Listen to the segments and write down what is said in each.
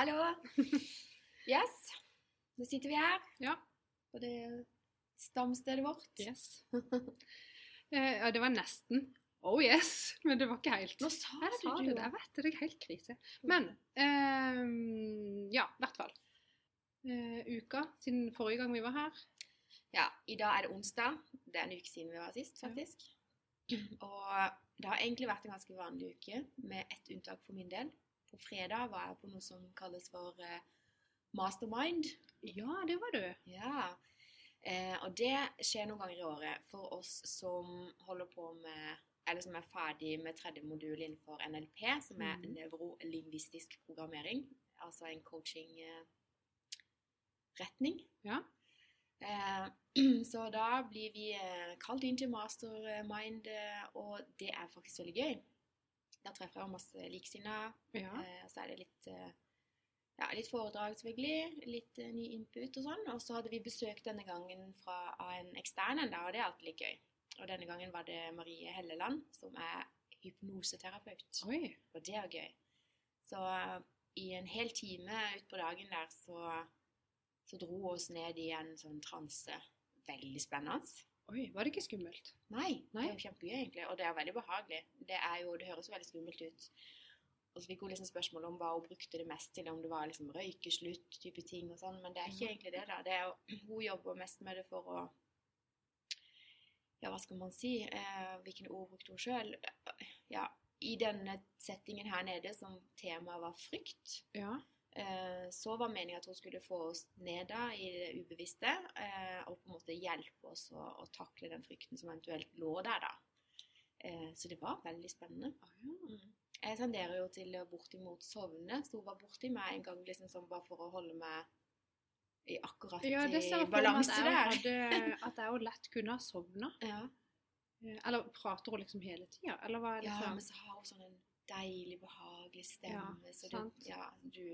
Hallo! Yes, nå sitter vi her Ja. på det stamstedet vårt. Yes. Eh, ja, det var nesten. Oh yes, men det var ikke helt. Nå sa du sa det det, jeg vet det, det er helt krise. Men um, ja, i hvert fall. Uh, uka siden forrige gang vi var her. Ja, i dag er det onsdag. Det er en uke siden vi var sist, faktisk. Og det har egentlig vært en ganske vanlig uke, med ett unntak for min del. På fredag var jeg på noe som kalles for eh, mastermind. Ja, det var du. Ja. Eh, og det skjer noen ganger i året for oss som holder på med eller som er ferdig med tredje modul innenfor NLP, som er mm. nevrolingvistisk programmering. Altså en coaching-retning. Ja. Eh, så da blir vi eh, kalt inn til mastermind, eh, og det er faktisk veldig gøy. Da treffer jeg masse likesinnede. Ja. Eh, så er det litt, eh, ja, litt foredrag, selvfølgelig. Litt eh, ny input og sånn. Og så hadde vi besøk denne gangen fra, av en ekstern en, og det er alltid litt gøy. Og denne gangen var det Marie Helleland, som er hypnoseterapeut. Oi. Og det er gøy. Så i en hel time utpå dagen der så, så dro oss ned i en sånn transe. Veldig spennende. Oi, var det ikke skummelt? Nei, Nei? det er jo kjempegøy egentlig, og det er veldig behagelig. Det, jo, det høres jo veldig skummelt ut. Og så fikk hun liksom spørsmål om hva hun brukte det mest til, om det var liksom røykeslutt type ting og sånn, men det er ikke Mhm. egentlig det da. Det jo, hun jobber mest med det for å, ja, hva skal man si, eh, hvilken ord brukte hun selv? Ja, i denne settingen her nede som temaet var frykt, Ja. Eh, så var meningen at hun skulle få oss ned da i det ubevisste, eh, og på en måte hjelpe oss å, å takle den frykten som eventuelt lå der da. Eh, så det var veldig spennende. Mm. Jeg tenderer jo til å bortimot sovne, så hun var borti meg en gang liksom sånn bare for å holde meg i akkurat Ja, i balanse der. hadde, at jeg jo lett kunne ha sovna. Ja. Eller prater hun liksom hele tida? Det ja, liksom? men så har hun sånn en deilig, behagelig stemme. Ja, så du, ja, du,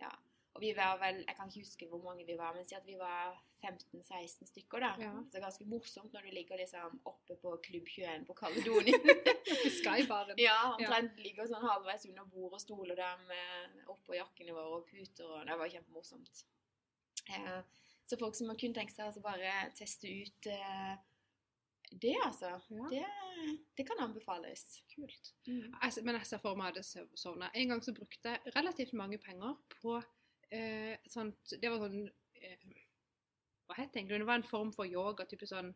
ja. Og vi var vel, jeg kan ikke huske hvor mange vi var, men si at vi var 15-16 stykker da. Ja. Så det er ganske morsomt når du ligger liksom oppe på Klubb 21 på Kaledonien. Skybaren. ja, omtrent ligger sånn halvveis under bord og stoler der med oppå jakkene våre og puter, og det var kjempemorsomt. Eh, så folk som har kun tenkt seg altså bare teste ut eh, det, altså, Ja. det, det kan anbefales. Kult. Mm. Altså, men jeg ser for meg at jeg sovna. En gang så brukte jeg relativt mange penger på eh, sånt Det var sånn eh, Hva het det egentlig? Det var en form for yoga, type sånn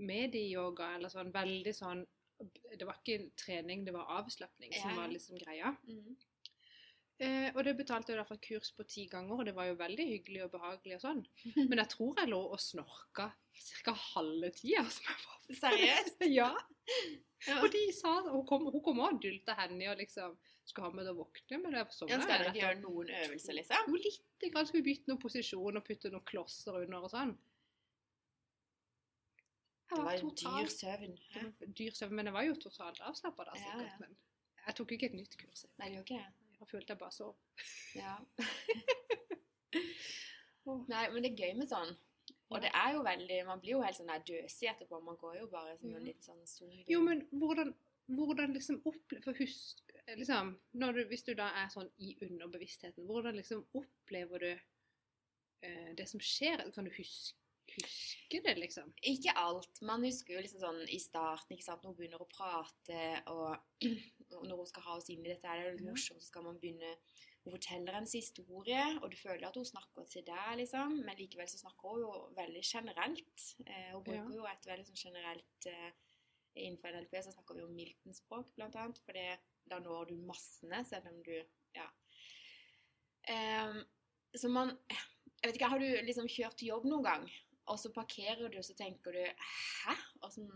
medieyoga, eller sånn veldig sånn Det var ikke trening, det var avslapning som var liksom greia. Mm. Eh, og det betalte jeg derfor kurs på ti ganger, og det var jo veldig hyggelig og behagelig og sånn. Men jeg tror jeg lå og snorka ca. halve tida. var Seriøst? Ja. Ja. Og de sa Hun kom, hun kom og dulta henne og liksom skulle ha meg til å våkne, men jeg sovna. Ja, skal dere gjøre noen øvelser, liksom? Jo, lite grann. Skulle bytte noen posisjon og putte noen klosser under og sånn. Det var var en dyr søvn. det var dyr søvn, men jeg var jo totalt avslappa da, Ja, sikkert. ja. Men jeg tok ikke et nytt kurs. Nei, det gjorde ikke det. Jeg følte jeg bare sov. Ja. Nei, men det er gøy med sånn. Og det er jo veldig Man blir jo helt sånn døsig etterpå. Man går jo bare som en litt sånn zombie. Jo, men hvordan, hvordan liksom opple- For husk liksom, du, Hvis du da er sånn i underbevisstheten, hvordan liksom opplever du uh, det som skjer? Kan du huske, huske det, liksom? Ikke alt. Man husker jo liksom sånn i starten, ikke sant, når hun begynner å prate, og når hun skal ha oss inn i dette, her, det er litt morsomt, så skal man begynne Hun forteller hennes historie, og du føler at hun snakker til deg, liksom, men likevel så snakker hun jo veldig generelt. Eh, hun bruker jo et veldig sånn generelt eh, Innenfor NLP så snakker vi om Milton-språk, blant annet, for det, da når du massene, selv om du Ja. Eh, så man Jeg vet ikke, har du liksom kjørt til jobb noen gang? Og så parkerer du, og så tenker du Hæ? Åssen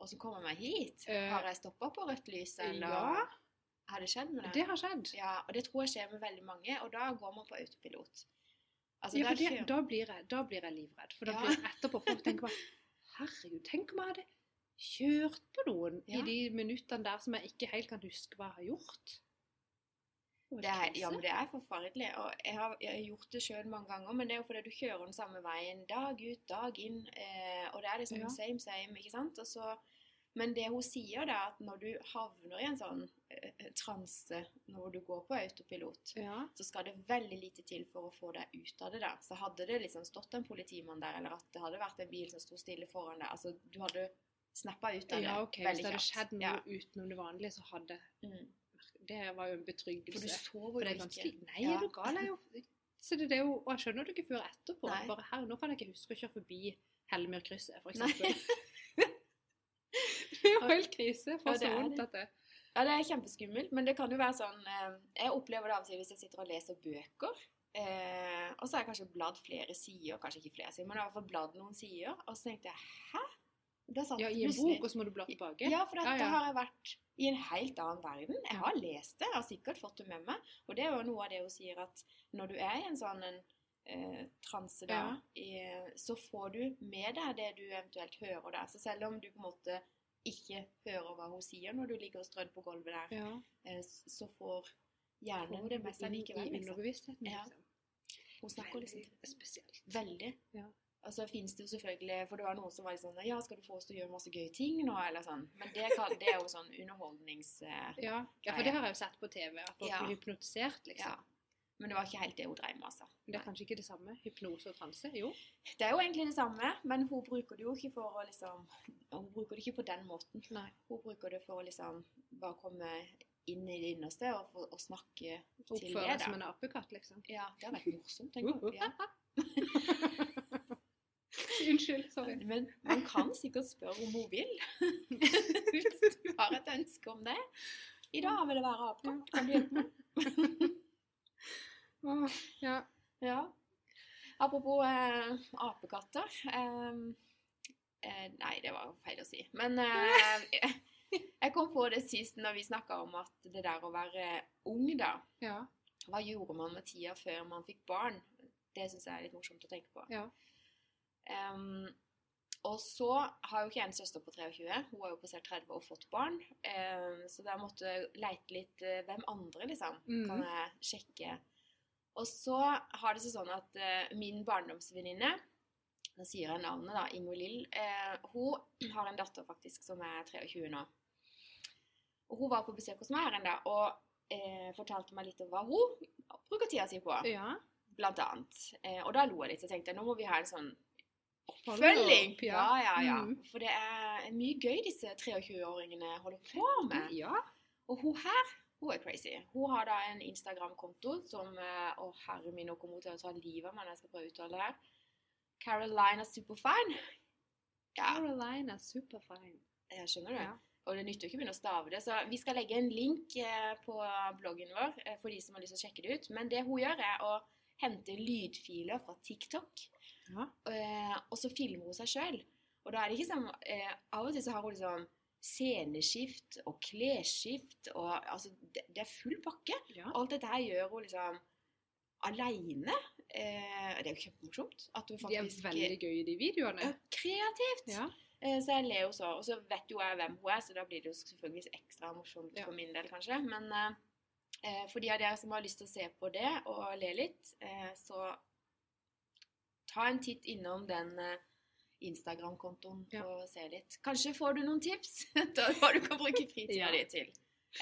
åssen kommer jeg meg hit? Eh, Har jeg stoppa på rødt lys, eller Ja, har det skjedd med deg? det har skjedd. Ja, og det tror jeg skjer med veldig mange, og da går man på autopilot. Altså, Ja, for det, da, blir jeg, da blir jeg livredd. For da Ja. blir jeg etterpå folk tenker bare Herregud, tenk om jeg hadde kjørt på noen Ja. i de minuttene der som jeg ikke helt kan huske hva jeg har gjort. Det er, ja, men det er forferdelig. Og jeg har, jeg har gjort det sjøl mange ganger, men det er jo fordi du kjører den samme veien dag ut, dag inn. Eh, og det er liksom Ja. same, same, ikke sant? Og så, Men det hun sier, da, at når du havner i en sånn eh, transe når du går på autopilot, Ja. så skal det veldig lite til for å få deg ut av det der. Så hadde det liksom stått en politimann der, eller at det hadde vært en bil som sto stille foran deg, altså du hadde snappa ut av det ja, OK. Hvis det hadde skjedd noe utenom det vanlige, så hadde Mm. Det var jo en For du betryggelse. sover jo ganske ikke. Nei, Ja. er du gal? Jeg så det, det er jo, og jeg skjønner det ikke før etterpå. Nei. Bare her, Nå kan jeg ikke huske å kjøre forbi Hellemyrkrysset, for eksempel. det er jo helt krise. Får Ja, så vondt det. at det Ja, det er kjempeskummelt, men det kan jo være sånn eh, Jeg opplever det av og til hvis jeg sitter og leser bøker. Eh, og så har jeg kanskje bladd flere sider, kanskje ikke flere sider, men jeg har i hvert fall bladd noen sider. Og så tenkte jeg hæ? Da sant. Ja, i en bok, og så må du bla tilbake? Ja, for Ja, ja. har jeg vært i en helt annen verden. Jeg har lest det, jeg har sikkert fått det med meg. Og det er jo noe av det hun sier, at når du er i en sånn en, eh, transe da, i, så får du med deg det du eventuelt hører der. Så selv om du på en måte ikke hører hva hun sier når du ligger og strødd på gulvet der, Ja. eh, så får hjernen det med seg likevel. I Liksom. underbevisstheten, Ja. liksom. Hun snakker liksom Veldig spesielt. veldig. Ja. Og så finnes det jo selvfølgelig For det var noen som var sånn Ja, skal du få oss til å gjøre masse gøye ting nå? Eller sånn. Men det, det er jo sånn underholdnings... eh, Ja. ja, for det har jeg jo sett på TV, at folk Ja. blir hypnotisert, liksom. Ja. Men det var ikke helt det hun drev med, altså. Men det er kanskje ikke det samme? Hypnose og transe? Jo. Det er jo egentlig det samme, men hun bruker det jo ikke for å liksom Hun bruker det ikke på den måten. Nei. Hun bruker det for å liksom bare komme inn i det innerste og, for, og snakke til Oppføre det, deg som en apekatt, liksom. Ja, det har vært morsomt, tenker jeg. Ja. Unnskyld. Sorry. Men man kan sikkert spørre om hun vil. Hvis du har et ønske om det. I dag vil det være apekatt. Kan du hjelpe meg? Oh, ja. Ja. Apropos eh, apekatter. Eh, eh, nei, det var feil å si. Men eh, jeg kom på det sist når vi snakka om at det der å være ung, da Ja. Hva gjorde man med tida før man fikk barn? Det syns jeg er litt morsomt å tenke på. Ja. Em, og så har jo ikke jeg en søster på 23. Hun har jo passert 30 og fått barn. Um, så da måtte jeg leite litt uh, hvem andre, liksom, mm. kan jeg sjekke. Og så har det seg sånn at uh, min barndomsvenninne Nå sier jeg navnet, da. Inger Lill. Eh, hun har en datter faktisk som er 23 nå. Og hun var på besøk hos meg her en dag og fortalte meg litt om hva hun bruker tida si på ja. blant annet. Og da lo jeg litt, så tenkte jeg nå må vi ha en sånn oppfølging. Ja, ja, ja. Mm. For det er mye gøy disse 23-åringene holder på med. Ja. Og hun her, hun er crazy. Hun har da en Instagram-konto som eh, Å, herre min, nå kommer hun til å ta livet av meg når jeg skal prøve å uttale det her. Carolina Superfine. Ja, Carolina Superfine. jeg skjønner du. Ja. Og det nytter jo ikke å begynne å stave det. Så vi skal legge en link eh, på bloggen vår eh, for de som har lyst til å sjekke det ut. Men det hun gjør, er å hente lydfiler fra TikTok. Ja. Eh, og så filmer hun seg sjøl. Og da er det ikke sånn eh, Av og til så har hun liksom sceneskift og klesskift og altså det, det er full pakke. ja. Alt dette her gjør hun liksom aleine. Eh, det er jo kjempemorsomt. At hun De er faktisk veldig gøye, de videoene. Kreativt. Ja. Eh, Så jeg ler jo så. Og så vet jo jeg hvem hun er, så da blir det jo selvfølgelig ekstra morsomt Ja. for min del, kanskje. Men eh, for de av dere som har lyst til å se på det og le litt, eh, så ta en titt innom den eh, Instagram-kontoen Ja. og se litt. Kanskje får du noen tips til hva du kan bruke fritida Ja. di til.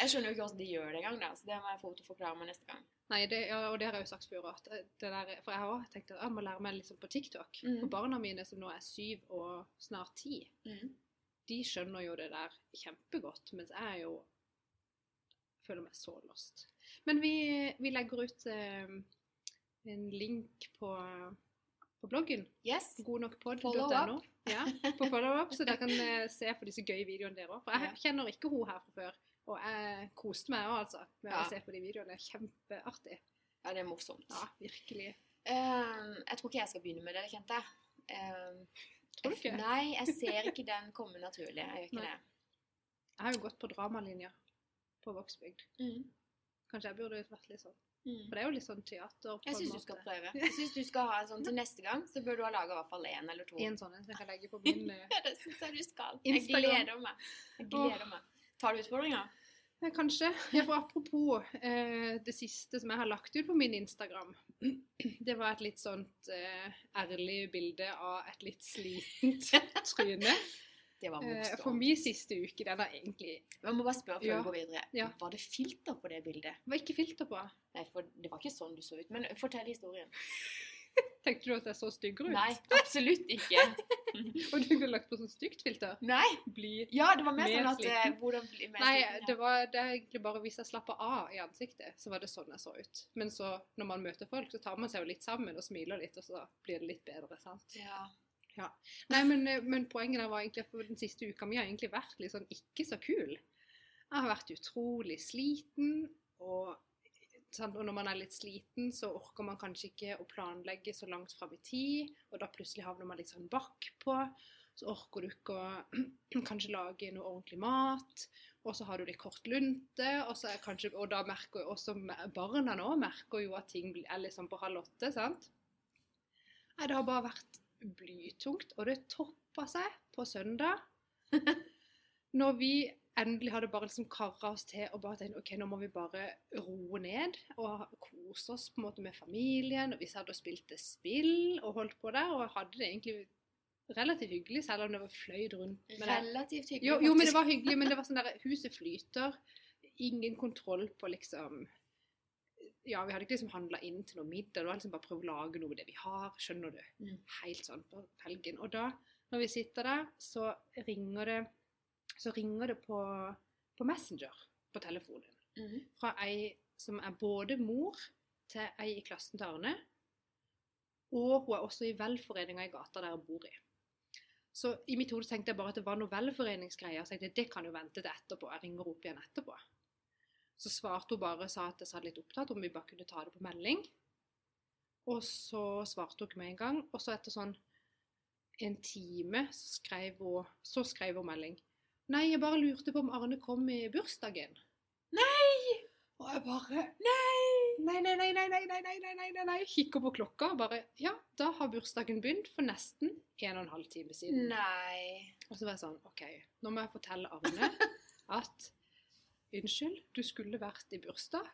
Jeg skjønner jo ikke hvordan de gjør det engang, så det må jeg få til å forklare meg neste gang. Nei, det, og det har jeg jo sagt før. òg, for jeg har også tenkt at jeg må lære meg sånn på TikTok. Mm. For barna mine som nå er syv og snart ti, de skjønner jo det der kjempegodt. Mens jeg er jo føler meg så lost. Men vi, vi legger ut eh, en link på, på bloggen. Yes. Follow Ja, på follow-up, så dere kan eh, se på disse gøye videoene der òg. For jeg kjenner ikke hun her fra før. Og jeg koste meg òg, altså, med Ja. å se på de videoene. Kjempeartig. Ja, det er morsomt. Ja, virkelig. Um, jeg tror ikke jeg skal begynne med det, det kjente jeg. Eh, Tror du ikke? Nei, jeg ser ikke den komme naturlig. Jeg gjør ikke Nei. det. Jeg har jo gått på dramalinja på Vågsbygd. Mm. Kanskje jeg burde vært litt sånn. Mm. For det er jo litt sånn teater på Jeg syns du skal prøve. Jeg synes du skal ha en sånn til neste gang, så bør du ha laga i hvert fall én eller to. En sånn en som jeg kan legge på min eh, det syns jeg du skal. Jeg gleder meg. Jeg gleder meg. Tar du utfordringa? Kanskje. Ja, for apropos eh, det siste som jeg har lagt ut på min Instagram. Det var et litt sånt eh, ærlig bilde av et litt slitent tryne. Det var Eh, morsomt. For min siste uke, den er egentlig Jeg må bare spørre før Ja. vi går videre. Ja. Var det filter på det bildet? Det var ikke filter på. Nei, for det var ikke sånn du så ut. Men fortell historien. Tenkte du at jeg så styggere ut? Nei, absolutt ikke. Og du kunne lagt på sånn stygt filter? Nei. Bli Ja, det var mer Mer sånn at eh, sliten. Hvordan bli mer Nei, sliten, ja. det var det egentlig bare hvis jeg slapper av i ansiktet, så var det sånn jeg så ut. Men så, når man møter folk, så tar man seg jo litt sammen og smiler litt, og så blir det litt bedre, sant? Ja. Nei, men, eh, men poenget der var egentlig at den siste uka mi har egentlig vært litt sånn ikke så kul. Jeg har vært utrolig sliten, og, og når man er litt sliten, så orker man kanskje ikke å planlegge så langt fram i tid, og da plutselig havner man litt sånn bakpå. Så orker du ikke å kanskje lage noe ordentlig mat, og så har du litt kort lunte, og, kanskje, og da merker jo også barna nå merker jo at ting er liksom på halv åtte, sant? Nei, det har bare vært blytungt, og det toppa seg på søndag. Når vi endelig hadde bare liksom kara oss til og bare tenkte ok, nå må vi bare roe ned og kose oss på en måte med familien. Og vi satt og spilte spill og holdt på der, og hadde det egentlig relativt hyggelig, selv om det var fløyd rundt. Men Relativt hyggelig, jo, jo, men det var hyggelig, men det var sånn der huset flyter. Ingen kontroll på liksom Ja, vi hadde ikke liksom handla inn til noe middag. Det var liksom bare prøve å lage noe med det vi har. Skjønner du? Mm. Helt sånn på felgen. Og da, når vi sitter der, så ringer det så ringer det på, på Messenger på telefonen. Mm. Fra ei som er både mor til ei i klassen til Arne, og hun er også i velforeninga i gata der hun bor i. Så i mitt hode tenkte jeg bare at det var noe velforeningsgreier. Så jeg tenkte det kan jo vente til etterpå. Jeg ringer opp igjen etterpå. Så svarte hun bare sa at jeg sa litt opptatt, om vi bare kunne ta det på melding. Og så svarte hun ikke med en gang. Og så etter sånn en time så skrev hun, så skrev hun melding. Nei, jeg bare lurte på om Arne kom i bursdagen. Nei! Og jeg bare Nei! Nei, nei, nei, nei, nei, nei, nei, nei, nei, nei, nei. Kikker på klokka og bare Ja, da har bursdagen begynt for nesten en og en halv time siden. Nei. Og så var jeg sånn OK, nå må jeg fortelle Arne at Unnskyld, du skulle vært i bursdag.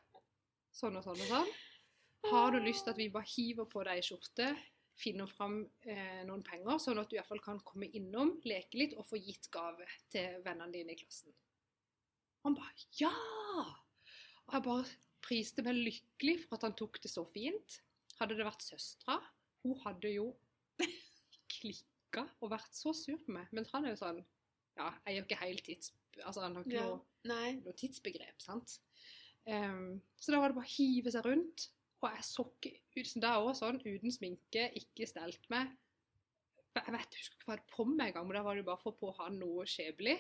Sånn og sånn og sånn. Har du lyst til at vi bare hiver på deg skjorte, finner fram eh, noen penger, sånn at du iallfall kan komme innom, leke litt og få gitt gave til vennene dine i klassen? Han bare Ja! Og jeg bare priste meg lykkelig for at han tok det så fint. Hadde det vært søstera, hun hadde jo klikka og vært så sur på meg. Men han er jo sånn Ja, jeg gjør ikke helt tids... Altså, han har ikke Ja. noe Nei. noe tidsbegrep, sant? Um, så da var det bare å hive seg rundt. Og jeg så ikke da òg sånn, uten sminke, ikke stelt meg. Jeg vet, jeg husker ikke hva jeg hadde på meg engang, men da var det jo bare for å få han noe skjebnelig.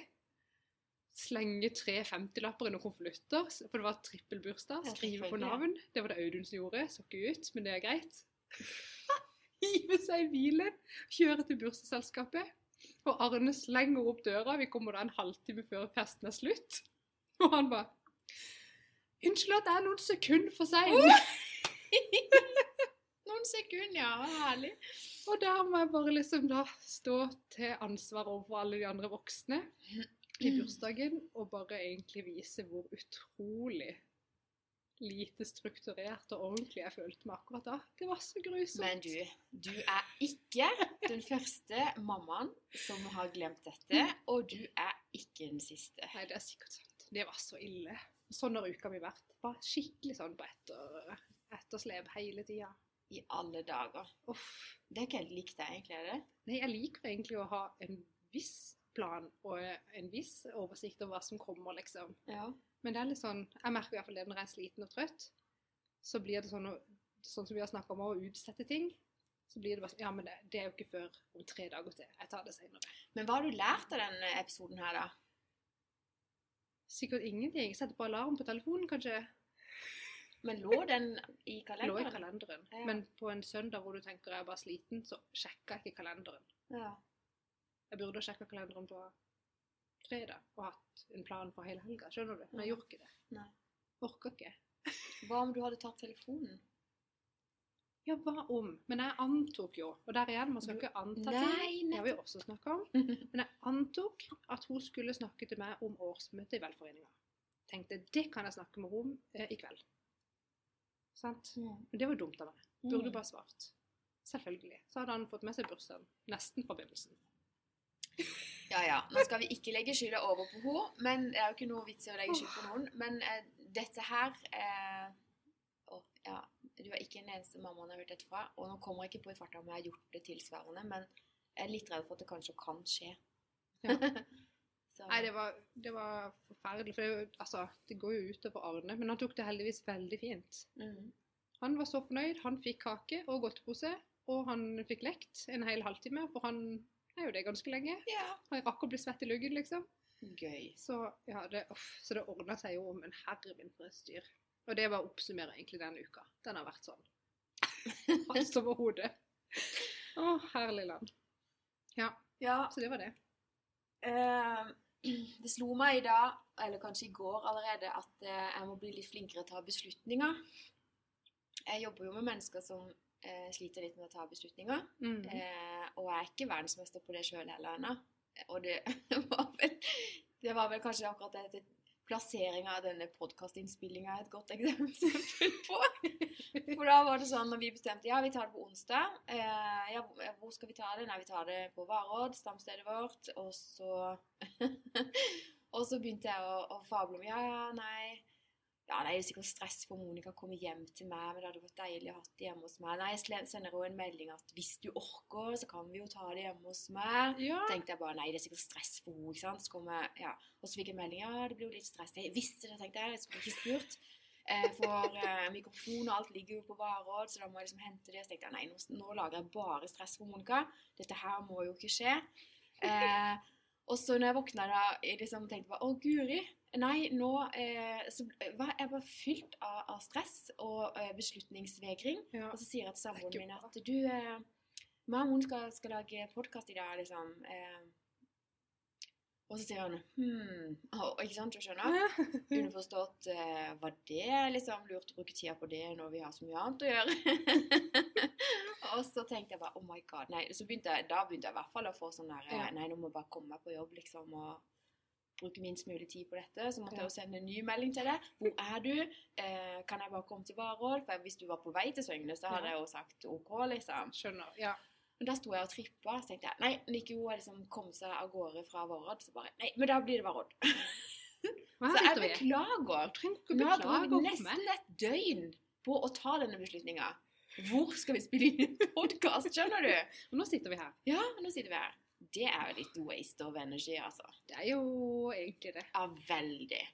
Slenge tre 50-lapper i noen konvolutter, for det var trippelbursdag. Ja, Skrive på navn. Det var det Audun som gjorde. Så ikke ut, men det er greit. Hive seg i bilen, kjøre til bursdagsselskapet. Og Arne slenger opp døra. Vi kommer da en halvtime før festen er slutt. Og han bare Unnskyld at det er noen sekunder for seint. Noen sekunder, ja. Herlig. Og der må jeg bare liksom da stå til ansvar overfor alle de andre voksne i bursdagen og bare egentlig vise hvor utrolig lite strukturert og ordentlig jeg følte meg akkurat da. Det var så grusomt. Men du, du er ikke den første mammaen som har glemt dette, og du er ikke den siste. Nei, det er sikkert sant. Det var så ille. Sånn har uka mi vært. Bare skikkelig sånn på etter, etterslep hele tida. I alle dager. Uff. Det er ikke helt likt deg, egentlig, er det? Nei, jeg liker egentlig å ha en viss plan og en viss oversikt over hva som kommer, liksom. Ja. Men det er litt sånn Jeg merker i hvert fall det når jeg er sliten og trøtt. Så blir det sånn, sånn som vi har snakka om, å utsette ting. Så blir det bare sånn Ja, men det, det er jo ikke før om tre dager til. Jeg tar det senere. Men hva har du lært av denne episoden her, da? Sikkert ingenting. Jeg setter på alarm på telefonen, kanskje. Men lå den i kalenderen? Lå i kalenderen? kalenderen. Ja. Men på en søndag hvor du tenker jeg er bare sliten, så sjekker jeg ikke kalenderen. Ja. Jeg burde ha sjekka kalenderen på fredag og hatt en plan for hele helga. Skjønner du? Men jeg gjorde ikke det. Nei. Orka ikke. Hva om du hadde tatt telefonen? Ja, hva om? Men jeg antok jo, og der igjen, man skal ikke anta Nei. Det har vi også snakka om. Men jeg antok at hun skulle snakke til meg om årsmøtet i Velforeninga. Tenkte det kan jeg snakke med henne eh, i kveld. Sant? Men det var dumt av meg. Burde bare svart. Selvfølgelig. Så hadde han fått med seg bursdagen nesten forbindelsen. begynnelsen. Ja, ja. Nå skal vi ikke legge skylda over på henne, men det er jo ikke noe vits i å legge skyld på noen. Men eh, dette her eh, å, ja, Du er ikke den eneste mammaen jeg har hørt dette fra. Og nå kommer jeg ikke på i farta om jeg har gjort det tilsvarende, men jeg er litt redd for at det kanskje kan skje. Ja. Så, Nei, det var, det var forferdelig. For det, altså, det går jo utover Arne, men han tok det heldigvis veldig fint. Mm. Han var så fornøyd. Han fikk kake og godtepose, og han fikk lekt en hel halvtime, for han er jo det ganske lenge. Ja. jeg rakk å bli svett i luggen, liksom. Gøy. Så ja, det, uff, så det ordna seg jo, men herre min for et styr. Og det var å oppsummere egentlig denne uka. Den har vært sånn. Hals over hodet. Å, herlig land. Ja, Ja, så det var det. Uh, det slo meg i dag, eller kanskje i går allerede, at eh, jeg må bli litt flinkere til å ta beslutninger. Jeg jobber jo med mennesker som eh, sliter litt med å ta beslutninger. Mm. Eh, og jeg er ikke verdensmester på det sjøl heller ennå. Og det var, vel, det var vel kanskje akkurat det plasseringa av denne podkastinnspillinga et godt eksempel på. For da var det sånn når vi bestemte ja, vi tar det på onsdag. Eh, ja, hvor skal vi ta det? Nei, vi tar det på Varodd, stamstedet vårt. Og så Og så begynte jeg å, å fable om ja, ja, nei ja, nei, det er sikkert stress for Monica å komme hjem til meg, men det hadde vært deilig å ha det hjemme hos meg. Nei, jeg sender henne en melding at hvis du orker, så kan vi jo ta det hjemme hos meg. Ja. tenkte jeg bare nei, det er sikkert stress for henne. ikke sant? Så kom jeg, ja. Og så fikk jeg melding ja, det blir jo litt stress. Jeg visste det, tenkte jeg. Jeg skulle ikke spurt. Eh, for eh, mikrofon og alt ligger jo på vareråd, så da må jeg liksom hente det. Så tenkte jeg nei, nå, nå lager jeg bare stress for Monica. Dette her må jo ikke skje. Eh, og så når jeg våkna da, jeg liksom tenkte bare å guri. Nei, nå eh, så var jeg bare fylt av, av stress og eh, beslutningsvegring. Ja. Og så sier jeg til er samboeren min at du eh, Mamma, hun skal, skal lage podkast i dag, liksom. Eh, og så sier han hm. Og, ikke sant, du skjønner? Underforstått eh, Var det liksom lurt å bruke tida på det når vi har så mye annet å gjøre? og så tenkte jeg bare oh my god. Nei, så begynte jeg, da begynte jeg i hvert fall å få sånn der eh, Ja. Nei, nå må jeg bare komme meg på jobb, liksom. og bruke minst mulig tid på dette. Så måtte jeg jo sende en ny melding til deg. Hvor er du? Eh, kan jeg bare komme til Varåd? For hvis du var på vei til Søgne, så hadde jeg jo sagt OK, liksom. Skjønner. Ja. Men da sto jeg og trippa, så tenkte jeg nei, men ikke hun har liksom kommet seg av gårde fra Varåd, så bare Nei, men da blir det. Her Så jeg beklager. vi. har brukt nesten et døgn på å ta denne beslutninga. Hvor skal vi spille inn podkast, skjønner du? Og nå sitter vi her. Ja, nå sitter vi her. Det er jo litt waste of energy, altså. Det er jo egentlig det. Ja, veldig.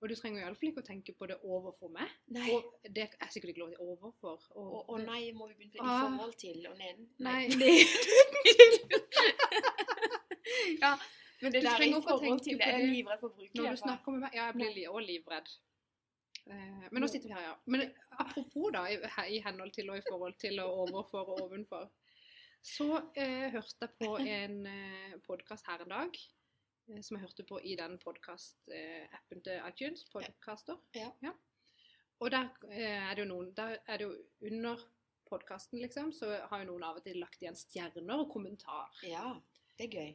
Og du trenger iallfall ikke å tenke på det overfor meg. Nei. Og det er sikkert ikke lov til overfor. Å å nei, må vi begynne på Ah. forhold til og neden? Nei. ja, men det Du der i forhold til det er livredd for å bruke Når du snakker med meg Ja, jeg blir òg livredd. Eh, men nå sitter vi her, ja. Men apropos da, i, i henhold til og i forhold til og overfor og ovenfor, så eh, hørte jeg på en eh, podkast her en dag. eh, Som jeg hørte på i den podkast-appen til iTunes. Podcaster. Ja. Og der eh, er noen Der er det jo under podkasten, liksom, så har jo noen av og til lagt igjen stjerner og kommentar. Ja, det er gøy.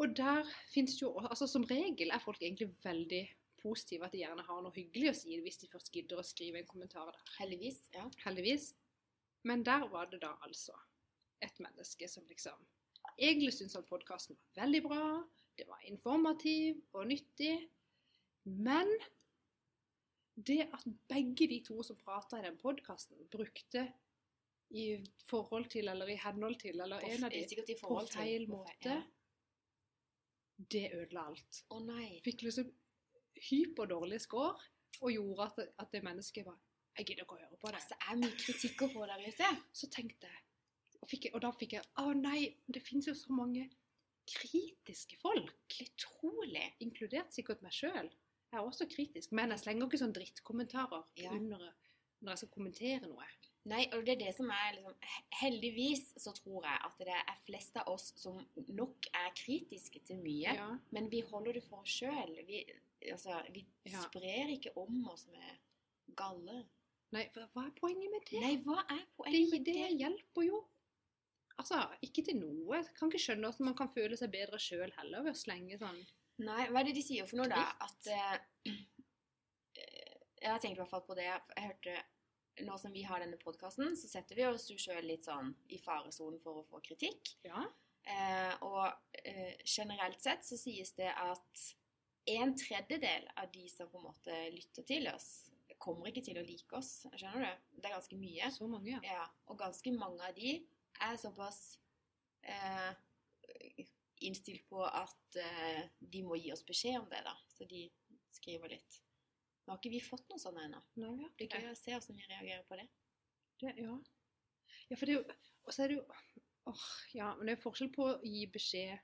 Og der finnes jo altså Som regel er folk egentlig veldig positive, at de gjerne har noe hyggelig å si hvis de først gidder å skrive en kommentar der. Heldigvis. Ja. Heldigvis. Men der var det da altså et menneske som liksom egentlig syntes at podkasten var veldig bra, det var informativ og nyttig, men det at begge de to som prata i den podkasten, brukte i forhold til eller i henhold til eller På, en av de på feil måte, det ødela alt. Å nei. Fikk liksom hyperdårlig score, og gjorde at, at det mennesket var Jeg gidder ikke å høre på det. Altså, det er mye kritikk å få der ute. Så tenkte jeg Og, fikk, og da fikk jeg Å nei, det finnes jo så mange kritiske folk. Utrolig. Inkludert sikkert meg sjøl. Jeg er også kritisk, men jeg slenger ikke sånn drittkommentarer Ja. under når jeg skal kommentere noe. Nei, og det er det som er liksom Heldigvis så tror jeg at det er flest av oss som nok er kritiske til mye, Ja. men vi holder det for oss sjøl. Vi, altså, vi Ja. sprer ikke om oss med galle. Nei, hva er poenget med det? Nei, hva er det, poenget med det det? hjelper jo. Altså, ikke til noe. Jeg kan ikke skjønne hvordan man kan føle seg bedre sjøl heller ved å slenge sånn Nei, hva er det de sier for noe, da? At eh, Jeg har tenkt i hvert fall på det. Jeg hørte Nå som vi har denne podkasten, så setter vi oss jo sjøl litt sånn i faresonen for å få kritikk. Ja. Uh, og uh, generelt sett så sies det at en tredjedel av de som på en måte lytter til oss, kommer ikke til å like oss. Skjønner du? Det er ganske mye. Så mange, ja. Ja, og ganske mange av de er såpass eh, innstilt på at eh, de må gi oss beskjed om det, da. Så de skriver litt. Nå har ikke vi fått noe sånt ennå. Nei, vi har Det ikke er det. gøy å se hvordan vi reagerer på det. det. Ja. ja, for det er jo Og så er det jo åh, Ja, men det er forskjell på å gi beskjed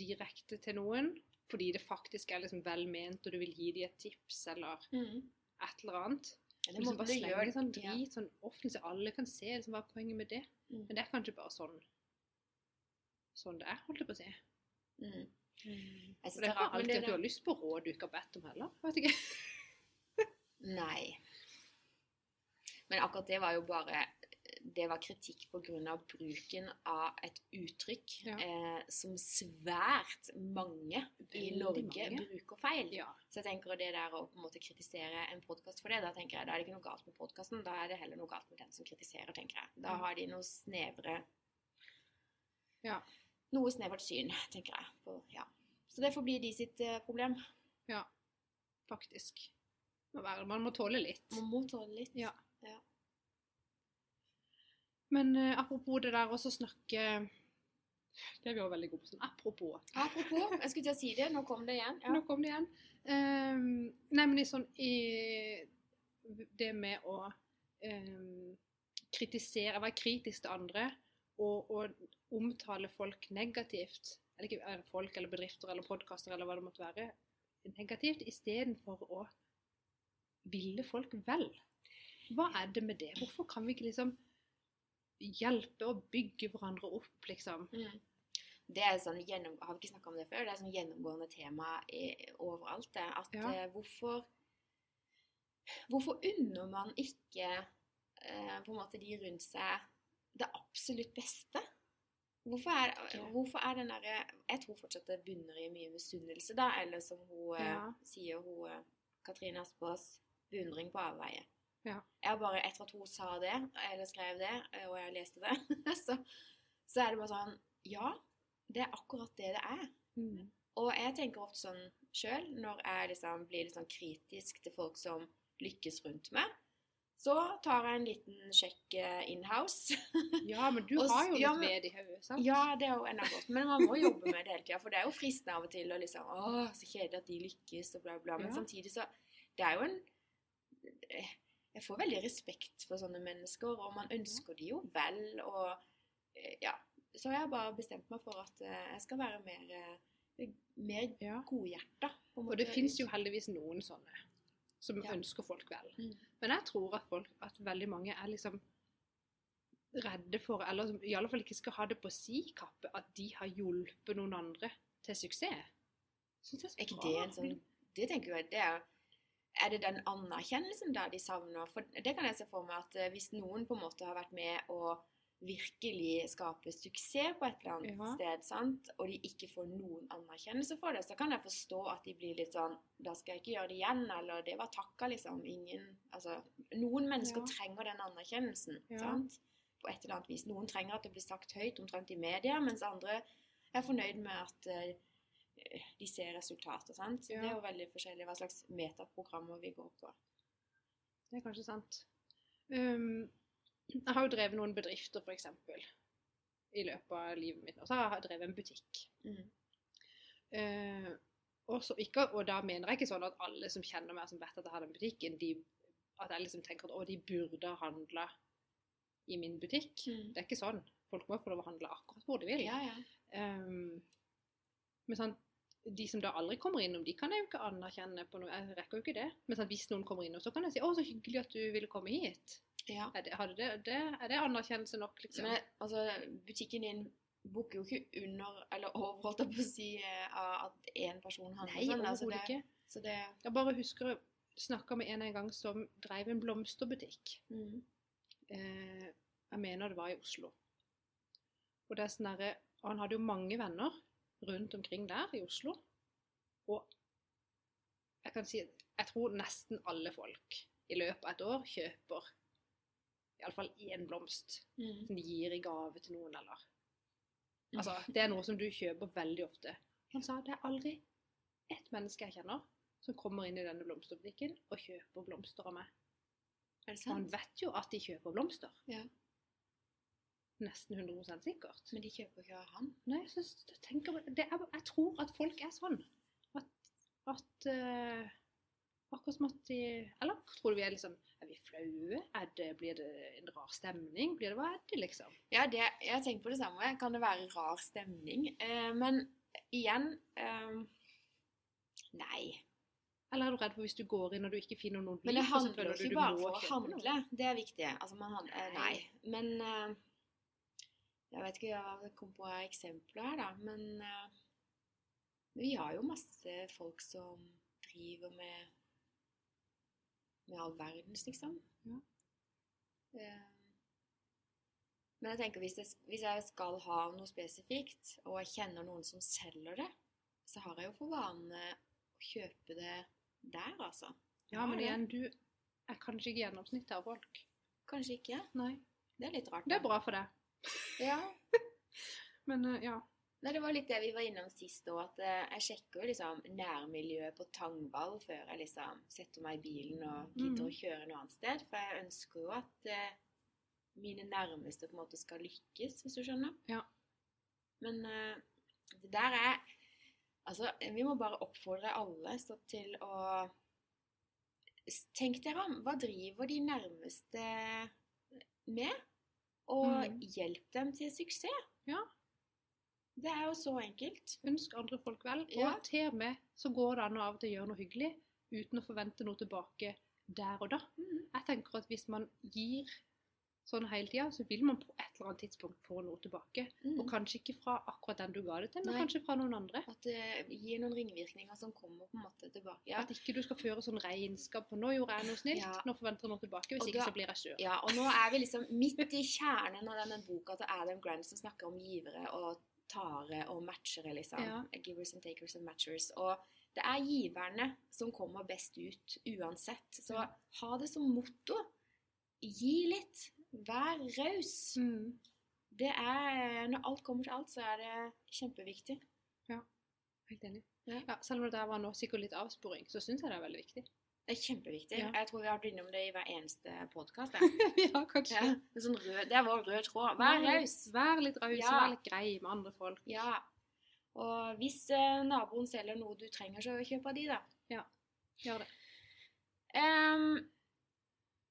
direkte til noen, fordi det faktisk er liksom vel ment, og du vil gi dem et tips eller et eller annet. Ja, Det liksom bare slenge sånn sånn Ja. drit sånn offentlig, så alle kan se liksom, hva er poenget med det. Mm. Men det er kanskje bare sånn sånn det er, holdt jeg på å si. Mm. Jeg synes det er ikke alltid at du har lyst på råd du ikke har bedt om heller. Vet ikke. Nei. Men akkurat det var jo bare Det var kritikk pga. bruken av et uttrykk Ja. eh, som svært mange i Norge mange. bruker feil. Ja. Så jeg tenker det der å på en måte kritisere en podkast for det, da tenker jeg da er det ikke noe galt med podkasten, da er det heller noe galt med den som kritiserer, tenker jeg. Da har de noe snevre Ja. Noe snevert syn, tenker jeg. På, ja. Så det får bli de sitt eh, problem. ja. Faktisk. Man må tåle litt. Man må tåle litt. Ja. Ja. Men uh, apropos det der å snakke Det er vi også veldig gode på. sånn Apropos. Apropos, jeg skulle til å si det, nå kom det igjen. Ja. Nå kom det igjen. Um, nei, men i sånn i Det med å um, kritisere, være kritisk til andre og, og omtale folk negativt, eller ikke eller folk eller bedrifter eller podkaster eller hva det måtte være, negativt istedenfor å ville folk vel. Hva er det med det? Hvorfor kan vi ikke liksom hjelpe og bygge hverandre opp, liksom? Mm. Det er sånn gjennom, Har vi ikke snakka om det før? Det er sånn gjennomgående tema i, overalt. Det, at Ja. eh, hvorfor Hvorfor unner man ikke eh, på en måte de rundt seg det absolutt beste? Hvorfor er, okay. hvorfor er den derre Jeg tror fortsatt det bunner i mye misunnelse, da. Eller som hun eh, Ja. sier, hun eh, Katrine Aspaas, beundring på avveie. Ja. Jeg bare, Etter at hun sa det, eller skrev det, eh, og jeg leste det, så, så er det bare sånn Ja, det er akkurat det det er. Mm. Og jeg tenker ofte sånn sjøl, når jeg liksom blir litt sånn kritisk til folk som lykkes rundt meg, så tar jeg en liten sjekk inhouse. in-house. Ja, men du Og har jo litt ja, men- ved i hodet, sant? ja, det er jo enda godt, men man må jobbe med det hele tida. For det er jo fristende av og til å liksom Å, så kjedelig at de lykkes, og bla, bla. Men Ja. samtidig så Det er jo en Jeg får veldig respekt for sånne mennesker, og man ønsker de jo vel, og eh, Ja. Så jeg har bare bestemt meg for at eh, jeg skal være mer, eh, mer Ja. godhjerta. Og det fins jo heldigvis noen sånne som Ja. ønsker folk vel. Mm. Men jeg tror at, folk, at veldig mange er liksom redde for, eller som i alle fall ikke skal ha det på si kappe, at de har hjulpet noen andre til suksess. Synes jeg Er ikke det en sånn Det tenker jeg, det er Er det den anerkjennelsen da de savner? For det kan jeg se for meg at eh, hvis noen på en måte har vært med å virkelig skape suksess på et eller annet Ja. sted, sant? og de ikke får noen anerkjennelse for det, så kan jeg forstå at de blir litt sånn Da skal jeg ikke gjøre det igjen, eller det var takka, liksom. Ingen Altså Noen mennesker Ja. trenger den anerkjennelsen, Ja. sant? På et eller annet vis. Noen trenger at det blir sagt høyt omtrent i media, mens andre er fornøyd med at eh, de ser resultater. sant? Ja. Det er jo veldig forskjellig hva slags metaprogrammer vi går på. Det er kanskje sant. Um, jeg har jo drevet noen bedrifter, eksempel, i løpet av livet mitt. Og så har jeg drevet en butikk. Mm. Uh, og, ikke, og da mener jeg ikke sånn at alle som kjenner meg, som vet at jeg har den butikken, de, at jeg liksom tenker at å, de burde ha handla i min butikk. Mm. Det er ikke sånn. Folk må få lov å handle akkurat hvor de vil. Ja, ja. Um, men sånn, de som da aldri kommer innom, de kan jeg jo ikke anerkjenne på noe. Jeg rekker jo ikke det. Men sånn, hvis noen kommer innom, så kan jeg si 'Å, så hyggelig at du ville komme hit'. ja. Er det, det, det, er det anerkjennelse nok, liksom? Men altså, butikken din bukker jo ikke under, eller over, holdt jeg på å si, eh, at én person handler Nei, sånn. altså overhodet det- ikke. Så det Jeg bare husker jeg snakka med en en gang som drev en blomsterbutikk. mm. Eh, jeg mener det var i Oslo. Og det er sånn derre Han hadde jo mange venner rundt omkring der i Oslo. Og jeg kan si jeg tror nesten alle folk i løpet av et år kjøper iallfall én blomst Mm. som de gir i gave til noen, eller Altså, det er noe som du kjøper veldig ofte. Han sa det er aldri ett menneske jeg kjenner som kommer inn i denne blomsterbutikken og kjøper blomster av meg. Er det sant? han vet jo at de kjøper blomster. Ja. Nesten 100% sikkert. Men de kjøper ikke av han. Nei, jeg, synes, jeg, tenker, det er, jeg tror at folk er sånn. At, at uh, Akkurat som at de Eller tror du vi er liksom Er vi flaue? Det, blir det en rar stemning? Blir det, hva er det, liksom? Ja, det, jeg tenkt på det samme. Kan det være rar stemning? Uh, men igjen uh, Nei. Eller er du redd for hvis du går inn og du ikke finner noen Men det handler ikke bare for å handle. Det er viktig. Altså, man handler, nei. Men Jeg vet ikke hva det kom på eksempler her, da. Men uh, vi har jo masse folk som driver med med all verdens, liksom. Ja. Uh, men jeg tenker hvis jeg, hvis jeg skal ha noe spesifikt, og jeg kjenner noen som selger det, så har jeg jo for vane å kjøpe det der, altså. Ja, men det. igjen, du er kanskje ikke gjennomsnittet av folk. Kanskje ikke. Nei. Det er litt rart. Det er bra for deg. Ja. Men eh, ja. Nei, det var litt det vi var innom sist òg, at eh, jeg sjekker jo liksom nærmiljøet på Tangvall før jeg liksom setter meg i bilen og gidder Mhm. å kjøre noe annet sted. For jeg ønsker jo at eh, mine nærmeste på en måte skal lykkes, hvis du skjønner. Ja. Men det der er Altså, vi må bare oppfordre alle så til å Tenk dere om. Hva driver de nærmeste med? Og mm. hjelp dem til suksess. Ja. Det er jo så enkelt. Ønsk andre folk vel. Og Ja. til og med så går det an å av og til gjøre noe hyggelig uten å forvente noe tilbake der og da. Jeg tenker at hvis man gir sånn hele tida, så vil man på et eller annet tidspunkt få noe tilbake. Mm. Og kanskje ikke fra akkurat den du ga det til, men Nei. kanskje fra noen andre. At det gir noen ringvirkninger som kommer på en måte tilbake. Ja, At ikke du skal føre sånn regnskap på 'nå gjorde jeg noe snilt', Ja. nå forventer jeg noe tilbake. Hvis da, ikke så blir jeg sur. ja og nå er vi liksom midt i kjernen av denne boka til Adam Grant som snakker om givere og tare og matchere, liksom. Ja. Givers and takers and matchers. Og det er giverne som kommer best ut uansett. Så ha det som motto. Gi litt. Vær raus. Mm. Det er Når alt kommer til alt, så er det kjempeviktig. Ja. Helt enig. Ja. Ja, selv om det der var nå sikkert litt avsporing, så syns jeg det er veldig viktig. Det er kjempeviktig. Ja. Jeg tror vi har vært innom det i hver eneste podkast. ja, kanskje. Ja, det, er sånn rød, det er vår røde tråd. Vær raus. Vær litt raus, Ja. vær litt grei med andre folk. Ja. Og hvis eh, naboen selger noe du trenger, så kjøp av de, da. Ja, Gjør det. Ehm,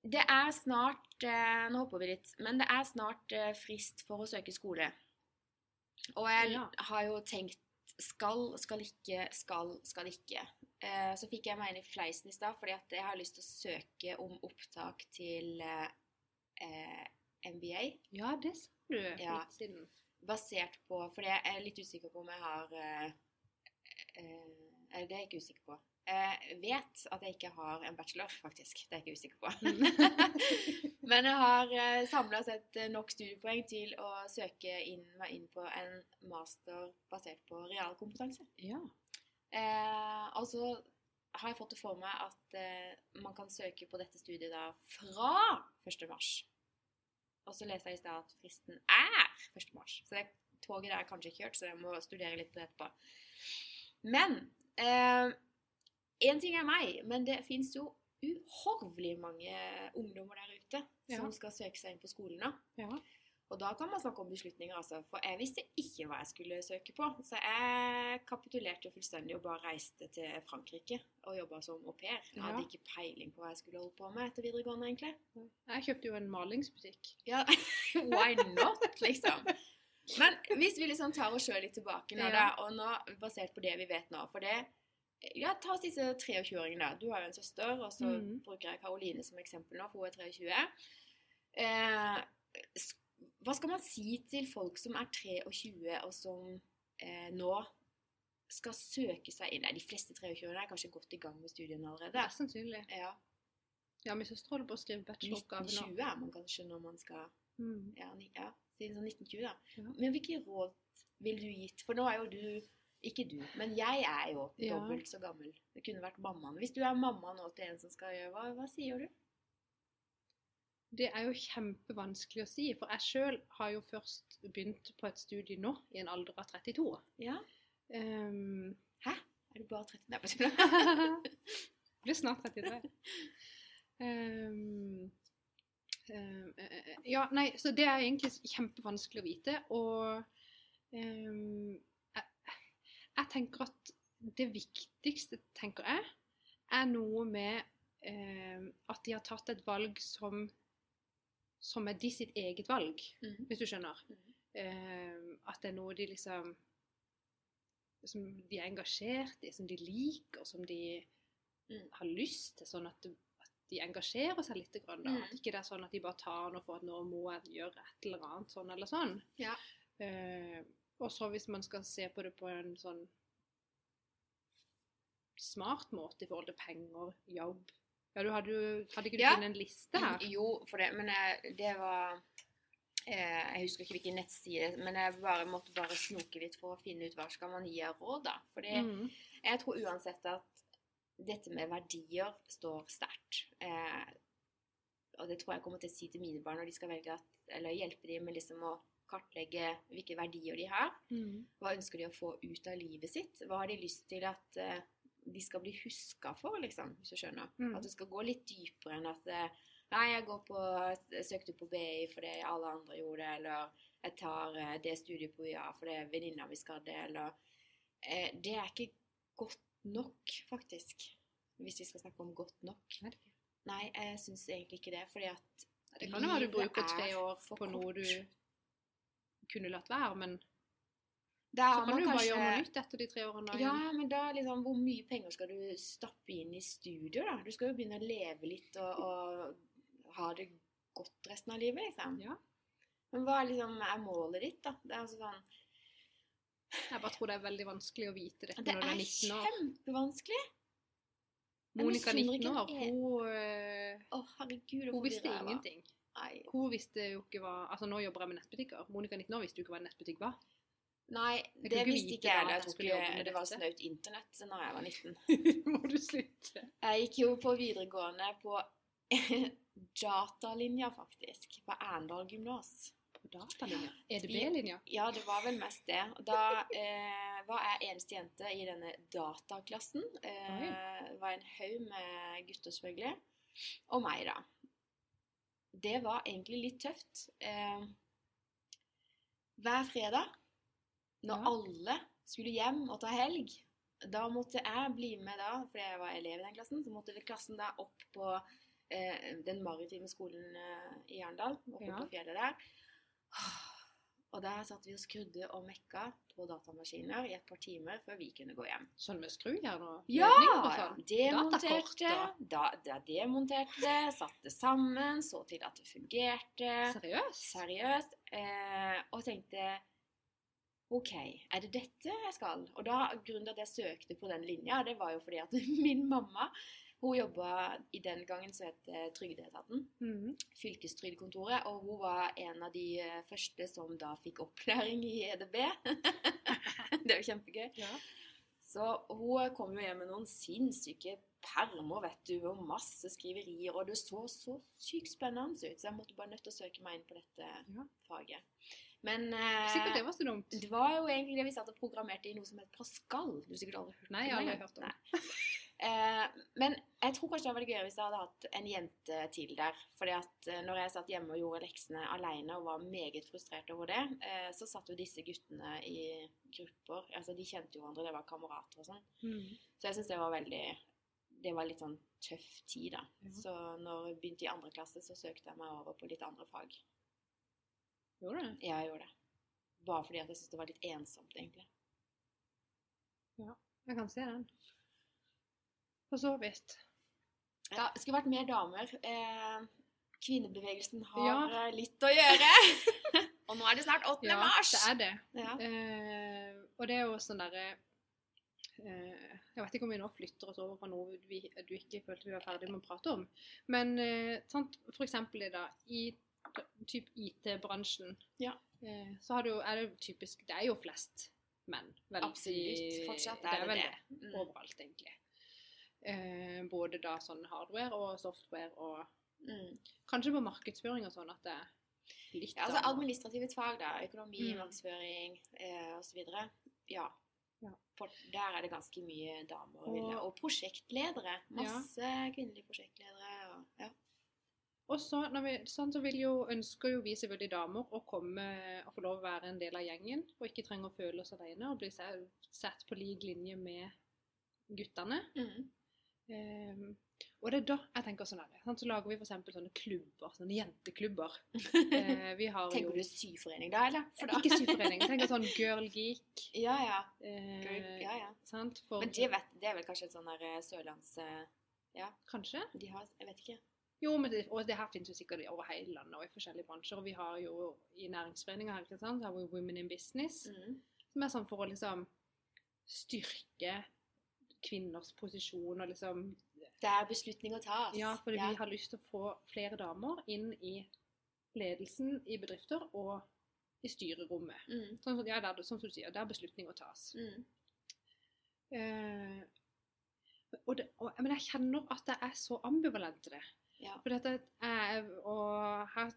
det er snart eh, Nå hopper vi litt. Men det er snart eh, frist for å søke skole. Og jeg Ja. har jo tenkt skal, skal ikke, skal, skal ikke. Eh, så fikk jeg meg inn i fleisen i stad fordi at jeg har lyst til å søke om opptak til eh, eh, MBA. Ja, det sa du Ja. litt siden. Basert på For jeg er litt usikker på om jeg har eh, eh, det er jeg ikke usikker på. Jeg vet at jeg ikke har en bachelor, faktisk. Det er jeg ikke usikker på. Men jeg har eh, samla sett eh, nok studiepoeng til å søke inn, meg inn på en master basert på realkompetanse. Ja. Eh, og så har jeg fått det for meg at eh, man kan søke på dette studiet da fra 1. mars. Og så leste jeg i stad at fristen er 1. mars. Så det toget der er kanskje kjørt, så jeg må studere litt på det etterpå. Men eh, En ting er meg, men det fins jo uhorvelig mange ungdommer der ute Ja. som skal søke seg inn på skolen nå. ja. Og da kan man snakke om beslutninger, altså. For jeg visste ikke hva jeg skulle søke på. Så jeg kapitulerte jo fullstendig og bare reiste til Frankrike og jobba som au pair. Jeg hadde ikke peiling på hva jeg skulle holde på med etter videregående, egentlig. Jeg kjøpte jo en malingsbutikk. Ja, why not, liksom? Men hvis vi liksom tar oss sjøl litt tilbake nå, da, og nå basert på det vi vet nå For det Ja, ta oss disse 23-åringene. da. Du har jo en søster, og så mm. bruker jeg Karoline som eksempel nå, for hun er 23. Eh, hva skal man si til folk som er 23, og som eh, nå skal søke seg inn Nei, de fleste 23-åringene er kanskje godt i gang med studiene allerede. Ja, sannsynlig. Ja, Ja, min søster holder på å skrive bacheloroppgave nå. 1920 er man kanskje når man skal Mm. ja, ja, siden sånn 1920, da. Ja. Men hvilke råd ville du gitt? For nå er jo du Ikke du, men jeg er jo Ja. dobbelt så gammel. Det kunne vært mammaen. Hvis du er mamma nå til en som skal gjøre hva, hva sier du? Det er jo kjempevanskelig å si, for jeg sjøl har jo først begynt på et studie nå, i en alder av 32. Ja. Um, Er du bare 30? Nei, bare blir snart 33. Um, um, ja, nei, så det er egentlig kjempevanskelig å vite, og jeg, jeg tenker at det viktigste, tenker jeg, er noe med eh, at de har tatt et valg som, som er de sitt eget valg, Mhm. hvis du skjønner. Mm -hmm. eh, at det er noe de liksom Som de er engasjert i, som de liker, som de Mm. har lyst til, sånn at, at de engasjerer seg litt. Grann, da. Mm. At ikke det er sånn at de bare tar noe for at nå må jeg gjøre et eller annet sånn eller sånn. Ja. Eh, og så hvis man skal se på det på en sånn smart måte i forhold til penger, jobb Ja, du hadde Hadde ikke du Ja. funnet en liste her? Jo, for det, men jeg, det var eh, Jeg husker ikke hvilken nettside, men jeg bare måtte bare snoke litt for å finne ut hva skal man gi av råd, da. Fordi Mm. jeg tror uansett at dette med verdier står sterkt. Eh, og det tror jeg kommer til å si til mine barn når de skal velge at, eller hjelpe dem med liksom å kartlegge hvilke verdier de har. Mm. Hva ønsker de å få ut av livet sitt? Hva har de lyst til at eh, de skal bli huska for, liksom, hvis du skjønner? Mm. At det skal gå litt dypere enn at eh, Nei, jeg går på, jeg søkte på BI fordi alle andre gjorde det, eller jeg tar eh, det studiet på UiA fordi venninna mi skal det, eller eh, Det er ikke godt nok, faktisk. Hvis vi skal snakke om godt nok. Nei, jeg syns egentlig ikke det, fordi at Det kan jo være du bruker er tre år på noe du. Kunne latt være, men så kan du kanskje... bare gjøre noe nytt etter de tre årene. Ja, men da liksom, hvor mye penger skal du stappe inn i studio, da? Du skal jo begynne å leve litt og, og ha det godt resten av livet, liksom. Ja. Men hva liksom er målet ditt, da? Det er altså sånn Jeg bare tror det er veldig vanskelig å vite dette Det når du er er 19 år. Det er kjempevanskelig. Monica 19 år, hun, Å, herregud, hun visste ingenting. Nei. Hun visste jo ikke hva Altså, nå jobber jeg med nettbutikker. Monica 19 år visste jo ikke hva en nettbutikk var. Nei, det ikke visste ikke jeg heller. Jeg trodde det skulle jobbe ikke med det var dette. snaut internett da jeg var 19. Må du slutte? Jeg gikk jo på videregående på datalinja, faktisk. På Arendal gymnas. På datalinja? EDB-linja? Ja, det var vel mest det. Da eh, var jeg eneste jente i denne dataklassen. Eh, det var en haug med gutter, selvfølgelig. Og meg, da. Det var egentlig litt tøft. Eh, hver fredag, når Ja. alle skulle hjem og ta helg, da måtte jeg bli med da, fordi jeg var elev i den klassen, så måtte klassen da opp på eh, den maritime skolen eh, i Arendal, oppe Ja. på fjellet der. Og der satt vi og skrudde og mekka på datamaskiner i et par timer før vi kunne gå hjem. Sånn med skrujern og Ja! sånn? Demonterte, da, da demonterte det, satte sammen, så til at det fungerte. Seriøst? Seriøst. Eh, og tenkte OK, er det dette jeg skal? Og da, grunnen til at jeg søkte på den linja, det var jo fordi at min mamma hun jobba i den gangen som het eh, Trygdeetaten, Mhm. fylkestrygdekontoret, og hun var en av de eh, første som da fikk opplæring i EDB. det er jo kjempegøy. Ja. Så hun kom jo hjem med noen sinnssyke permer, vet du, og masse skriverier, og det så så sykt spennende ut, så jeg måtte bare nødt til å søke meg inn på dette Ja. faget. Men eh, Sikkert det var så dumt. det var jo egentlig det vi satt og programmerte i noe som het Pascal. Du har sikkert aldri hørt Nei, om jeg har aldri hørt om det. Eh, men jeg tror kanskje det hadde vært gøyere hvis jeg hadde hatt en jente til der. Fordi at eh, når jeg satt hjemme og gjorde leksene alene og var meget frustrert over det, eh, så satt jo disse guttene i grupper. Altså de kjente jo hverandre, det var kamerater og sånn. Mm. Så jeg syns det var veldig Det var litt sånn tøff tid, da. Ja. Så når jeg begynte i andre klasse, så søkte jeg meg over på litt andre fag. Gjorde du? det? Jeg gjorde det. Bare fordi at jeg syntes det var litt ensomt, egentlig. Ja, Jeg kan se den. For så vidt. Ja, det skulle vært mer damer. Eh, kvinnebevegelsen har Ja. eh, litt å gjøre. og nå er det snart 8. Ja, mars! det er det. Ja. Eh, og det er jo sånn derre eh, Jeg vet ikke om vi nå flytter oss over på noe vi, du ikke følte vi var ferdig med å prate om. Men eh, sant, for eksempel da, i typ IT-bransjen, Ja. eh, så har du, er det jo typisk Det er jo flest menn. Vel, Absolutt. Fortsatt er det vel det. Mm. Overalt, egentlig. Eh, både da sånn hardware og software og Mm. Kanskje på markedsføring og sånn at det litt Ja, altså administrative fag, da. Økonomi, Mm. markedsføring eh, osv. Ja. Ja. For der er det ganske mye damer Og- ville. Og prosjektledere. Masse kvinnelige prosjektledere. Og, ja. Og så, vi, sånn, så jo, ønsker jo vi selvfølgelig damer å komme og få lov å være en del av gjengen, og ikke trenge å føle oss alene og bli sett på lik linje med guttene. Mm. Ehm, og det er da jeg tenker sånn sant, så lager vi eksempel sånne klubber, sånne jenteklubber. Eh, vi har Tenker du syforening da, eller? For da- Ikke syforening, tenker sånn girl geek. Ja, ja. Eh, Girl, ja, ja. Sant? For, Men det, vet, det er vel kanskje et sånn der eh, sørlands... Ja. Kanskje? De har Jeg vet ikke. Jo, men det, og det her finnes jo sikkert over hele landet og i forskjellige bransjer. Og vi har jo i næringsforeninger her, ikke sant, så har vi Women in Business, Mm. som er sånn for å liksom styrke kvinners posisjon og liksom Der beslutninger tas. Ja, fordi vi har lyst til å få flere damer inn i ledelsen i bedrifter og i styrerommet. Mm. Sånn ja, der, sånn som du sier, der beslutninger tas. Mm. Uh, og det, og, men jeg kjenner at jeg er så ambivalent til det. Ja. For dette er, og her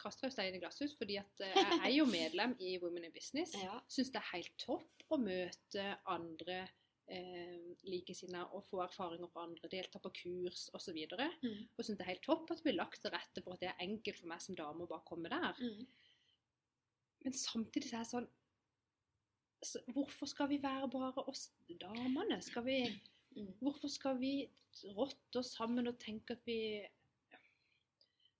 kaster jeg stein i glasshus, fordi at eh, jeg er jo medlem i Women in Business. ja. Syns det er helt topp å møte andre eh, likesinnede og få erfaringer fra andre, delta på kurs osv. Og, så Mm. og syns det er helt topp at det blir lagt til rette for at det er enkelt for meg som dame å bare komme der. Mm. Men samtidig så er det sånn så Hvorfor skal vi være bare oss damene? Skal vi, Mm. hvorfor skal vi rotte oss sammen og tenke at vi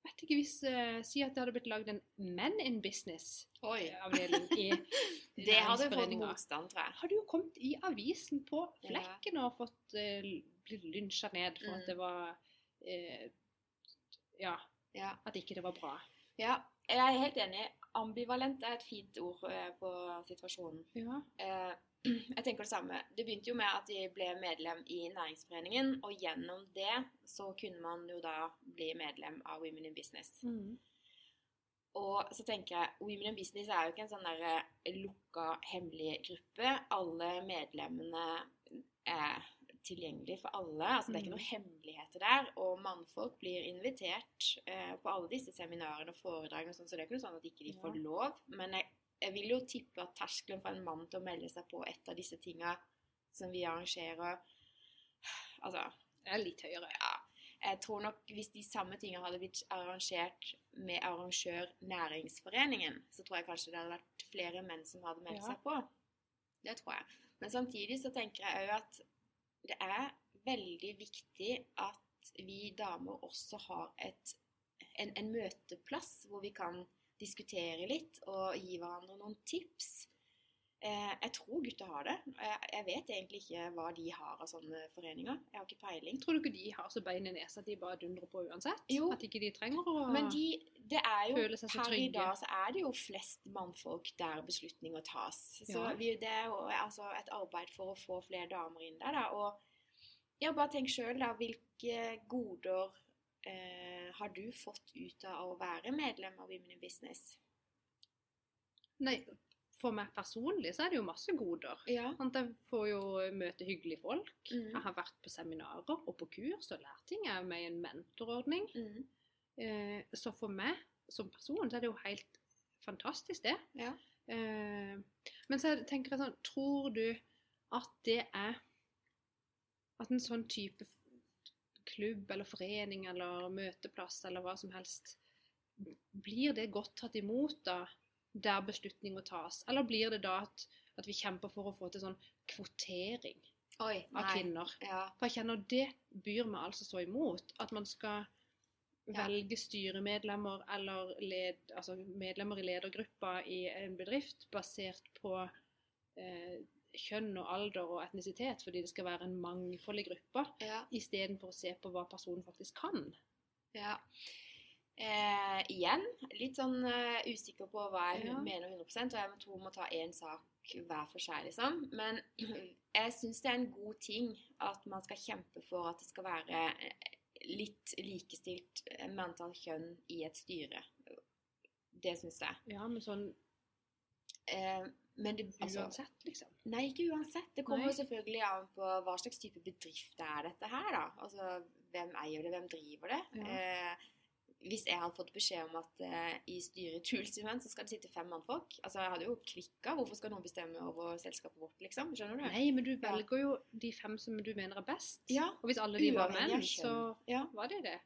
vet ikke hvis uh, Si at det hadde blitt lagd en Men in Business-avdeling i, i Det hadde fått motstand, tror jeg. Hadde jo kommet i avisen på Ja. flekken og fått uh, blitt lynsja ned for Mm. at det var uh, Ja, Ja. at ikke det var bra. ja. Jeg er helt enig. Ambivalent er et fint ord uh, på situasjonen. Ja. Eh, jeg tenker det samme. Det begynte jo med at de ble medlem i næringsforeningen, og gjennom det så kunne man jo da bli medlem av Women in Business. Mm. Og så tenker jeg, Women in Business er jo ikke en sånn der eh, lukka, hemmelig gruppe. Alle medlemmene er tilgjengelige for alle. Altså Det er ikke Mm. noen hemmeligheter der. Og mannfolk blir invitert eh, på alle disse seminarene og foredragene, og sånn, så det er ikke noe sånn at ikke de får lov. Men jeg, jeg vil jo tippe at terskelen for en mann til å melde seg på et av disse tinga som vi arrangerer Altså, Det er litt høyere. ja. Jeg tror nok hvis de samme tingene hadde blitt arrangert med arrangør Næringsforeningen, så tror jeg kanskje det hadde vært flere menn som hadde meldt Ja. seg på. Det tror jeg. Men samtidig så tenker jeg òg at det er veldig viktig at vi damer også har et, en, en møteplass hvor vi kan diskutere litt og gi hverandre noen tips. Eh, jeg tror gutter har det. Jeg, jeg vet egentlig ikke hva de har av sånne foreninger. Jeg har ikke peiling. Tror du ikke de har så bein i nesa at de bare dundrer på uansett? Jo. At ikke de trenger å Men de, det er jo Føle seg så trygge? Per i dag så er det jo flest mannfolk der beslutninger tas. Så Ja. vi, det er jo altså et arbeid for å få flere damer inn der, da. Og ja, bare tenk sjøl, da. Hvilke goder eh, har du fått ut av å være medlem av Women in Business? Nei, for meg personlig så er det jo masse goder. Ja. Jeg får jo møte hyggelige folk. Mm. Jeg har vært på seminarer og på kurs og lært ting. Jeg er med i en mentorordning. Mm. Eh, så for meg som person så er det jo helt fantastisk, det. Ja. Eh, men så tenker jeg sånn Tror du at det er At en sånn type klubb eller forening eller møteplass eller hva som helst Blir det godt tatt imot da der beslutninger tas? Eller blir det da at, at vi kjemper for å få til sånn kvotering Oi, av kvinner? Ja. For jeg kjenner det byr meg altså så imot. At man skal velge styremedlemmer eller led, altså medlemmer i ledergruppa i en bedrift basert på eh, kjønn og alder og etnisitet, fordi det skal være en mangfoldig gruppe, ja. istedenfor å se på hva personen faktisk kan. Ja. Eh, igjen, litt sånn uh, usikker på hva jeg Ja. mener 100% og jeg tror må ta én sak hver for seg, liksom. Men jeg syns det er en god ting at man skal kjempe for at det skal være eh, litt likestilt eh, med antall kjønn i et styre. Det syns jeg. Ja, men sånn Eh, men det, altså, uansett, liksom. Nei, ikke uansett. Det kommer jo selvfølgelig an på hva slags type bedrift det er dette her, da. Altså, hvem eier det, hvem driver det? Ja. Eh, hvis jeg hadde fått beskjed om at eh, i styret i Tulsimen så skal det sitte fem mannfolk Altså, jeg hadde jo klikka. Hvorfor skal noen bestemme over selskapet vårt, liksom? Skjønner du? Nei, men du velger jo de fem som du mener er best. Ja. Og hvis alle de var Uavhengig menn, så. Ja. var det det.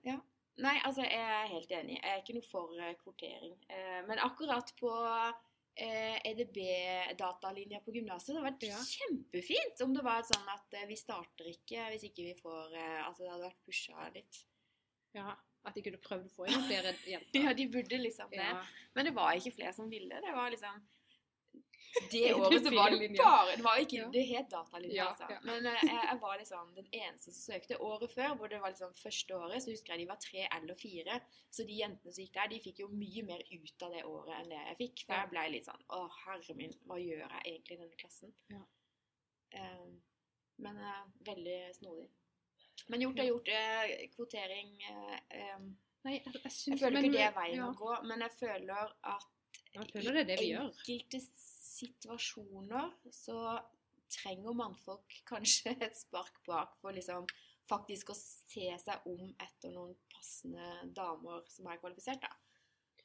Nei, altså, jeg er helt enig. Jeg er ikke noe for eh, kvotering. Eh, men akkurat på eh, EDB-datalinja på gymnaset, det hadde vært Ja. kjempefint om det var sånn at eh, vi starter ikke hvis ikke vi får eh, At det hadde vært pusha litt. Ja, At de kunne prøvd å få inn flere jenter. Ja, de burde liksom det. Ja. Men det var ikke flere som ville. Det var liksom Det året så var det bare Det var ikke. Det het datalinja, Ja, altså. Men eh, jeg, jeg var liksom den eneste som søkte. Året før, hvor det var liksom første året, så husker jeg de var tre eller fire. Så de jentene som gikk der, de fikk jo mye mer ut av det året enn det jeg fikk. For jeg ble litt sånn Å, herre min, hva gjør jeg egentlig i denne klassen? Ja. Um, men uh, veldig snodig. Men gjort er gjort. Uh, kvotering uh, eh, Nei, jeg, jeg, Jeg syns føler men- ikke det er veien ja. å gå, men jeg føler at Jeg føler det er det vi gjør. enkelte situasjoner så trenger mannfolk kanskje et spark bak for liksom faktisk å se seg om etter noen passende damer som er kvalifisert, da.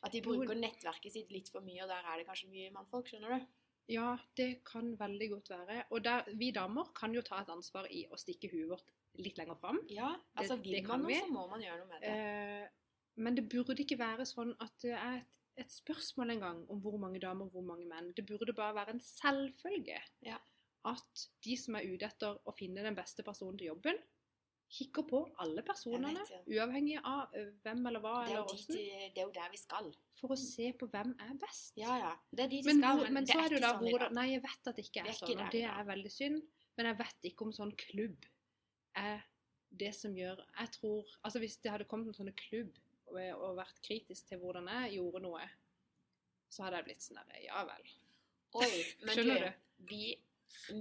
At de bruker nettverket sitt litt for mye, og der er det kanskje mye mannfolk, skjønner du? Ja, det kan veldig godt være. Og der, vi damer kan jo ta et ansvar i å stikke huet vårt litt lenger fram. Ja, altså Det- vil det man noe, vi. så må man gjøre noe med det. Eh, men det burde ikke være sånn at det er et, spørsmål spørsmål engang om hvor mange damer og hvor mange menn. Det burde bare være en selvfølge Ja. at de som er ute etter å finne den beste personen til jobben, kikker på alle personene, vet, ja. uavhengig av hvem eller hva Det er, eller dit, det er jo der vi skal. for å se på hvem er best. Ja, ja. Det er de Men, skal, men, men, så er det jo ikke da sånn i. Nei, jeg vet at det ikke er er ikke sånn, og det er veldig synd. Men jeg vet ikke om sånn klubb er det som gjør Jeg tror Altså, hvis det hadde kommet en sånn klubb og, vært kritisk til hvordan jeg gjorde noe, så hadde jeg blitt sånn der Ja vel. Oi, men Skjønner du, vi,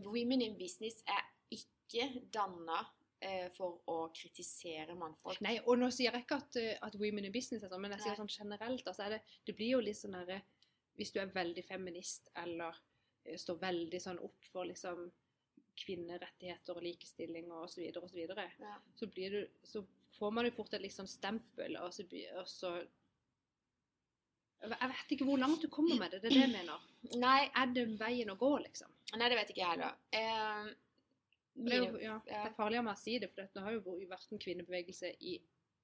Women in Business er ikke danna eh, for å kritisere mannfolk. Nei, og nå sier jeg ikke at, eh, at women in business er sånn, men jeg sier Nei. sånn generelt. Altså det, det blir jo litt sånn derre Hvis du er veldig feminist eller eh, står veldig sånn opp for liksom kvinnerettigheter og likestilling og så videre og så videre, Ja. så blir du Så får man jo fort et liksom stempel, og så, og så Jeg vet ikke hvor langt du kommer med det. Det er det jeg mener. Nei, Er det veien å gå, liksom? nei, det vet ikke jeg heller. Eh, Det er, jo, ja, det er farlig av meg å si det, for det har jo vært en kvinnebevegelse i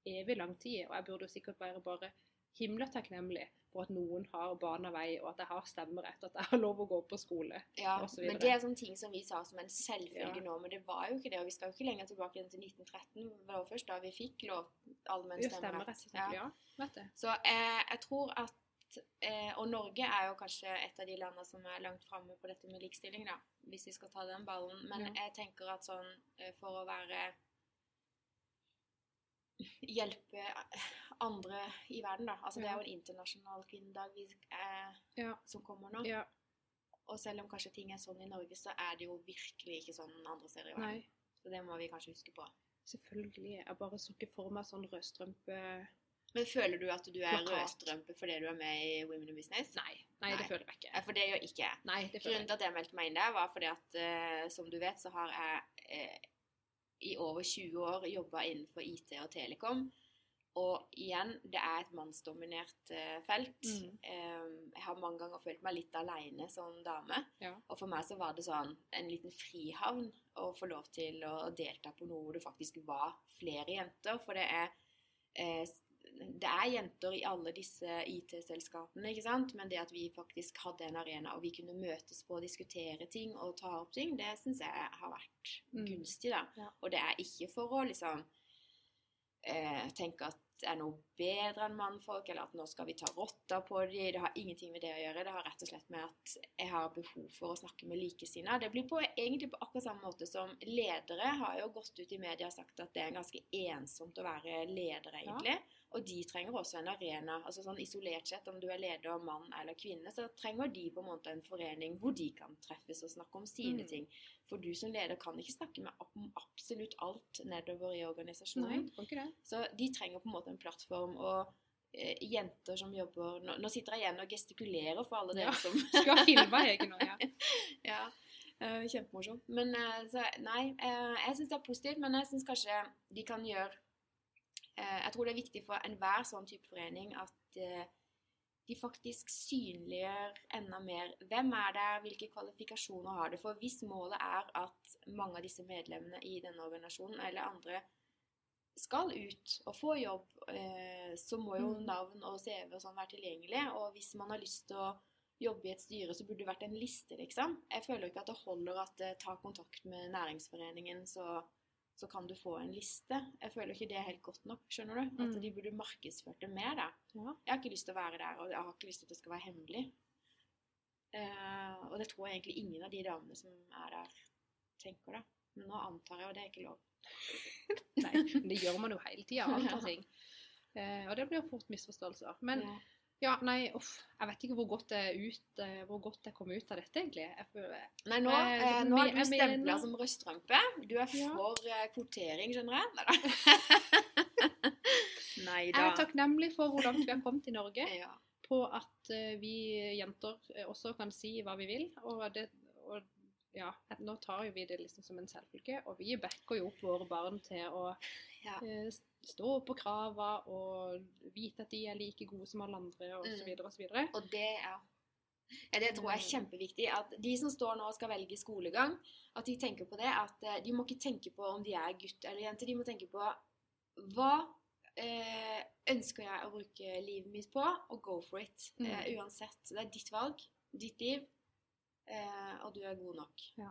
evig lang tid. Og jeg burde jo sikkert være bare himla takknemlig for at noen har bana vei, og at jeg har stemmerett, at jeg har lov å gå på skole. ja, og videre. men det er sånne ting som vi sa som en selvfølge Ja. nå, men det var jo ikke det. Og vi skal jo ikke lenger tilbake enn til 1913. Det var først da vi fikk lov allmenn stemmerett. Ja. eksempel, ja. Så eh, jeg tror at eh, Og Norge er jo kanskje et av de landene som er langt framme på dette med likestilling, da. Hvis vi skal ta den ballen. Men Ja. jeg tenker at sånn eh, for å være Hjelpe andre i verden, da. Altså det er jo en internasjonal kvinnedag vi, eh, Ja. som kommer nå. ja. Og selv om kanskje ting er sånn i Norge, så er det jo virkelig ikke sånn andre steder i verden. Nei. Så det må vi kanskje huske på. Selvfølgelig. Jeg bare så ikke for meg sånn rødstrømpe Men føler du at du er rødstrømpe fordi du er med i Women in Business? Nei. Nei, det føler jeg ikke. For det gjør ikke jeg. Nei, det Grunnen til at jeg meldte meg inn der, var fordi at uh, som du vet, så har jeg eh, i over 20 år jobba innenfor IT og telekom. Og igjen, det er et mannsdominert eh, felt. Mm. Eh, jeg har mange ganger følt meg litt aleine som dame. Ja. Og for meg så var det sånn en liten frihavn å få lov til å delta på noe hvor det faktisk var flere jenter. For det er eh, det er jenter i alle disse IT-selskapene, ikke sant? men det at vi faktisk hadde en arena og vi kunne møtes på å diskutere ting og ta opp ting, det syns jeg har vært Mm. gunstig. da. Ja. Og det er ikke for å liksom eh, tenke at det er noe bedre enn mannfolk, eller at nå skal vi ta rotta på dem. Det har ingenting med det å gjøre. Det har rett og slett med at jeg har behov for å snakke med likesinnede. Det blir på, egentlig på akkurat samme måte som ledere har jo gått ut i media og sagt at det er ganske ensomt å være leder, egentlig. Og de trenger også en arena. altså sånn Isolert sett, om du er leder, mann eller kvinne, så trenger de på en måte en forening hvor de kan treffes og snakke om sine Mm. ting. For du som leder kan ikke snakke med om absolutt alt nedover i Nei, organisasjonen. kan ikke det. Så de trenger på en måte en plattform. Og eh, jenter som jobber nå, nå sitter jeg igjen og gestikulerer for alle dere Ja. som Skal filme Hege nå, ja. Ja. eh, kjempemorsomt. Men eh, så nei, jeg syns det er positivt, men jeg syns kanskje de kan gjøre Jeg tror det er viktig for enhver sånn type forening at eh, de faktisk synliggjør enda mer hvem er der, hvilke kvalifikasjoner har det. For hvis målet er at mange av disse medlemmene i denne organisasjonen eller andre skal ut og få jobb, eh, så må jo Mm. navn og CV og sånn være tilgjengelig. Og hvis man har lyst til å jobbe i et styre, så burde det vært en liste, liksom. Jeg føler ikke at det holder at eh, ta kontakt med næringsforeningen, så, så kan du få en liste. Jeg føler ikke det er helt godt nok, skjønner du? At Mm. de burde markedsført det mer, da. Ja. Jeg har ikke lyst til å være der, og jeg har ikke lyst til at det skal være hemmelig. Uh, og det tror jeg egentlig ingen av de damene som er der, tenker, da. Men nå antar jeg, og det er ikke lov. Nei, men det gjør man jo hele tida, antar ting. Uh, og det blir fort misforståelser. Men Ja. Ja, nei, uff. Jeg vet ikke hvor godt jeg, er ut, eh, hvor godt jeg kom ut av dette, egentlig. Jeg Nei, nå, Eh, eh, nå er du stempla som rødstrømpe. Du er for ja. kvotering, skjønner jeg. Nei jeg er takknemlig for hvor langt vi har kommet i Norge. Ja. På at eh, vi jenter eh, også kan si hva vi vil. Og, det, og ja, nå tar jo vi det liksom som en selvfølge. Og vi backer jo opp våre barn til å Ja. eh, stå på krava og vite at de er like gode som alle andre, og så Mm. videre og. Og det ja. ja, Det tror jeg er kjempeviktig. At de som står nå og skal velge skolegang, at de tenker på det. At eh, de må ikke tenke på om de er gutt eller jente. De må tenke på hva eh, ønsker jeg å bruke livet mitt på, og go for it. Mm. Eh, uansett. Det er ditt valg, ditt liv, eh, og du er god nok. Ja.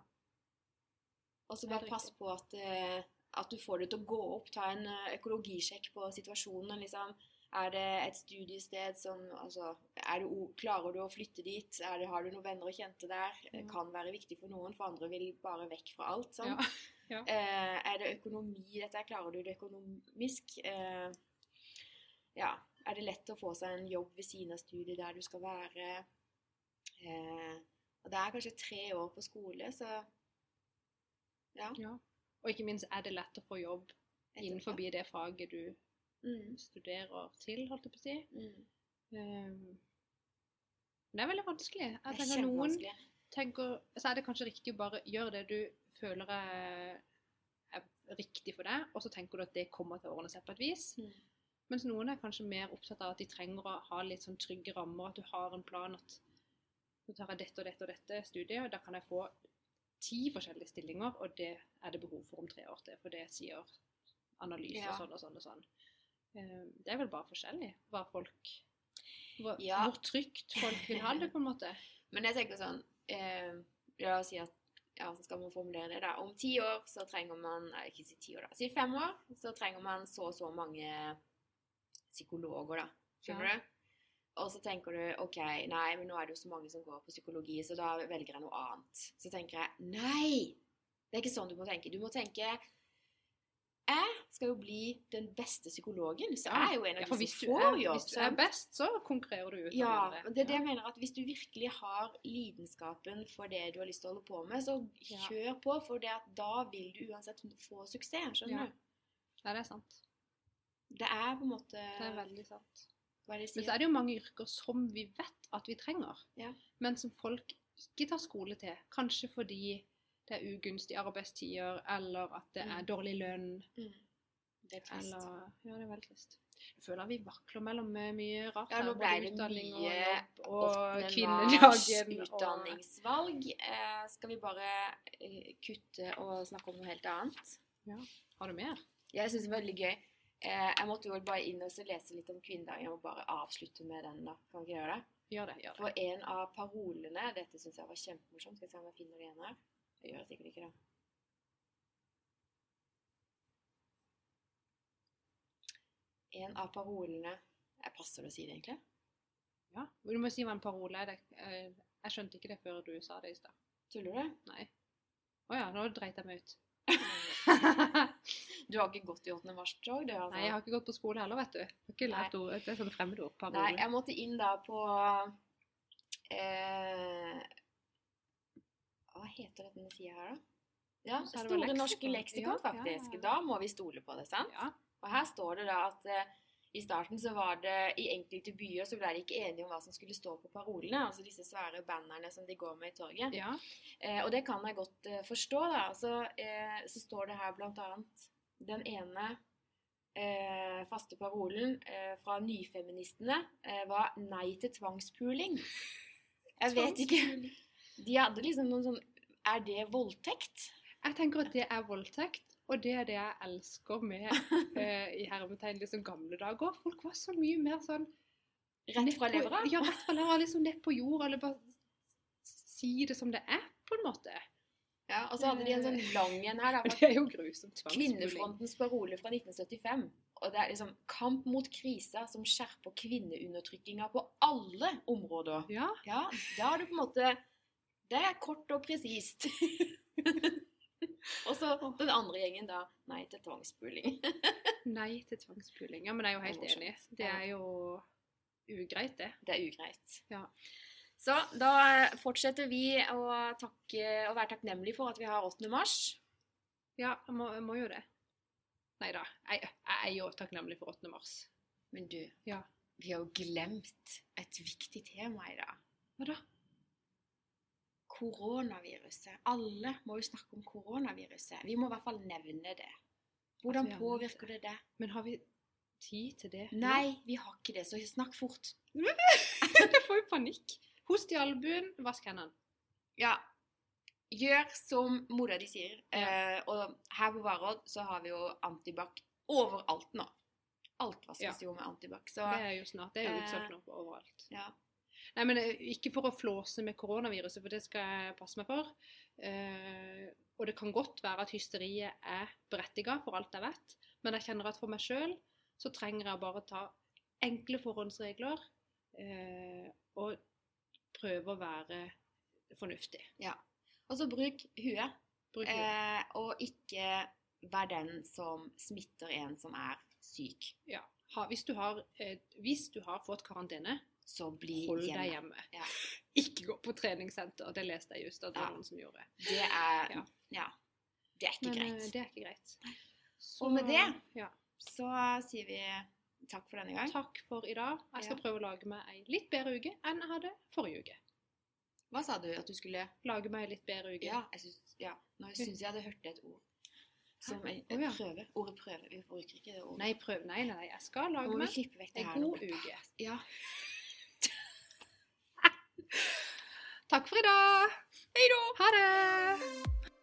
Og så bare pass på at, eh, at du får det til å gå opp. Ta en eh, økologisjekk på situasjonen. liksom. Er det et studiested som altså, er du, Klarer du å flytte dit? Er det, har du noen venner og kjente der? Det kan være viktig for noen, for andre vil bare vekk fra alt. Ja. Ja. Eh, er det økonomi dette? Klarer du det økonomisk? Eh, ja. Er det lett å få seg en jobb ved siden av studiet der du skal være? Eh, og det er kanskje tre år på skole, så ja. Ja. Og ikke minst er det lett å få jobb innenfor det faget du Mm, studerer til, holdt jeg på å si. mm. Um, det er veldig vanskelig. Jeg er tenker noen kjempevanskelig. tenker, så er det kanskje riktig å bare gjøre det du føler er, er riktig for deg, og så tenker du at det kommer til å ordne seg på et vis. Mm. Mens noen er kanskje mer opptatt av at de trenger å ha litt sånn trygge rammer, at du har en plan at nå tar jeg dette og dette og dette studiet, og da kan jeg få ti forskjellige stillinger, og det er det behov for om tre år til, for det sier analyse Ja. og sånn og sånn og sånn. Um, Det er vel bare forskjellig hva folk hvor, Ja. hvor trygt folk vil ha det, på en måte. Men jeg tenker sånn eh, La oss si at ja, så skal man formulere det da. Om ti år så trenger man Nei, ikke si ti år, da. Si fem år, så trenger man så og så mange psykologer, da. Skjønner Ja. du? Og så tenker du OK, nei, men nå er det jo så mange som går på psykologi, så da velger jeg noe annet. Så tenker jeg nei! Det er ikke sånn du må tenke. Du må tenke jeg skal jo bli den beste psykologen, så jeg er jo en av Ja, de som får er, jobb. hvis du er best, så konkurrerer du ut Ja, men det er det jeg mener at hvis du virkelig har lidenskapen for det du har lyst til å holde på med, så Ja. kjør på, for det at da vil du uansett få suksess, skjønner Ja. du? Ja, det er sant. Det er på en måte Det er veldig sant. Men så er det jo mange yrker som vi vet at vi trenger, Ja. men som folk ikke tar skole til. Kanskje fordi det er ugunstige arbeidstider, eller at det er Mm. dårlig lønn, Mm. Det er trist. eller Ja, det er veldig trist. Jeg føler vi vakler mellom mye rart. Ja, nå ble det og mye og kvinnedagen og utdanningsvalg. Eh, skal vi bare eh, kutte og snakke om noe helt annet? Har du mer? Jeg syns det er veldig gøy. Eh, jeg måtte jo bare inn og så lese litt om kvinnedagen. Jeg må bare avslutte med den, da. Kan vi gjøre det? Gjør det. gjør det. For en av parolene Dette syns jeg var kjempemorsomt. Skal vi se om jeg finner det igjen her. Jeg gjør sikkert ikke da. En av parolene Jeg passer det å si det, egentlig? Ja. Du må si hva en parole er. Eh, Jeg skjønte ikke det før du sa det i stad. Tuller du? Nei. Å ja, nå dreit jeg meg ut. Du har ikke gått i 8. mars-tog? Altså. Nei, jeg har ikke gått på skole heller, vet du. Jeg har ikke lært ord. Det er sånne fremmedord. Nei, ordene. jeg måtte inn da på eh, Hva heter denne sida her, da? Ja, Store norske leksikon. faktisk. Ja, ja. Da må vi stole på det, sant? Ja. Og her står det da at eh, i starten så var det i enkelte byer så ble de ikke enige om hva som skulle stå på parolene, altså disse svære bannerne som de går med i torget. ja. Eh, og det kan jeg godt eh, forstå, da. Altså, eh, så står det her blant annet Den ene eh, faste parolen eh, fra nyfeministene eh, var 'nei til tvangspuling'. Jeg vet ikke. De hadde liksom noen sånn Er det voldtekt? Jeg tenker at det er voldtekt, og det er det jeg elsker med eh, i hermetegn liksom gamle dager. Folk var så mye mer sånn Rett fra levra? Ja, rett fra levra. Liksom ned på jord, Eller bare si det som det er, på en måte. Ja, og så hadde de en sånn lang en her. da, Det er jo grusomt. Kvinnefrontens parole fra 1975. Og det er liksom kamp mot krisa som skjerper kvinneundertrykkinga på alle områder. Ja. Ja, da er det på en måte Det er kort og presist. og så den andre gjengen, da. Nei til tvangspuling. Nei til tvangspuling. Ja, men jeg er jo helt enig. Det er jo ugreit, det. Det er ugreit. Ja. Så da fortsetter vi å takke å være takknemlige for at vi har 8. mars. Ja, jeg må, jeg må jo det. Nei da. Jeg, jeg er jo takknemlig for 8. mars. Men du, Ja. vi har jo glemt et viktig tema i dag. Hva da? Koronaviruset. Alle må jo snakke om koronaviruset. Vi må i hvert fall nevne det. Hvordan Altså, påvirker det det? Men har vi tid til det? Nei, vi har ikke det, så snakk fort. jeg får jo panikk. Host i albuen, vask hendene. Ja. Gjør som mora di sier. Ja. Eh, og her på Varåd så har vi jo antibac overalt nå. Alt vaskes jo med antibac. Så Det er jo snart. Det er jo Eh, utsolgt nå på overalt. ja. Nei, men eh, Ikke for å flåse med koronaviruset, for det skal jeg passe meg for. Eh, og det kan godt være at hysteriet er berettiga, for alt jeg vet. Men jeg kjenner at for meg sjøl så trenger jeg bare ta enkle forhåndsregler eh, og prøve å være fornuftig. Ja. Og så bruk huet. Bruk huet. Eh, og ikke vær den som smitter en som er syk. ja. ha, hvis, du har, eh, hvis du har fått karantene, Så bli hold hjemme. deg hjemme. Ja. Ikke gå på treningssenter. Det leste jeg just at det var Ja. noen som gjorde. Det er Ja. Det er ikke Men eh, greit. det er ikke greit. Og med det- ja. Så sier vi takk for denne gang. Takk for i dag. Jeg skal Ja. prøve å lage meg ei litt bedre uke enn jeg hadde forrige uke. Hva sa du at du skulle Lage meg ei litt bedre uke. Ja, jeg syns, ja. Nå syns jeg hadde hørt et ord. Som jeg, jeg ja. prøve. Ordet prøve. Vi bruker ikke det ordet. Nei, prøv. Nei, nei. Jeg skal lage meg ei god uke. Ja. Takk for i dag. Hei da. Ha det.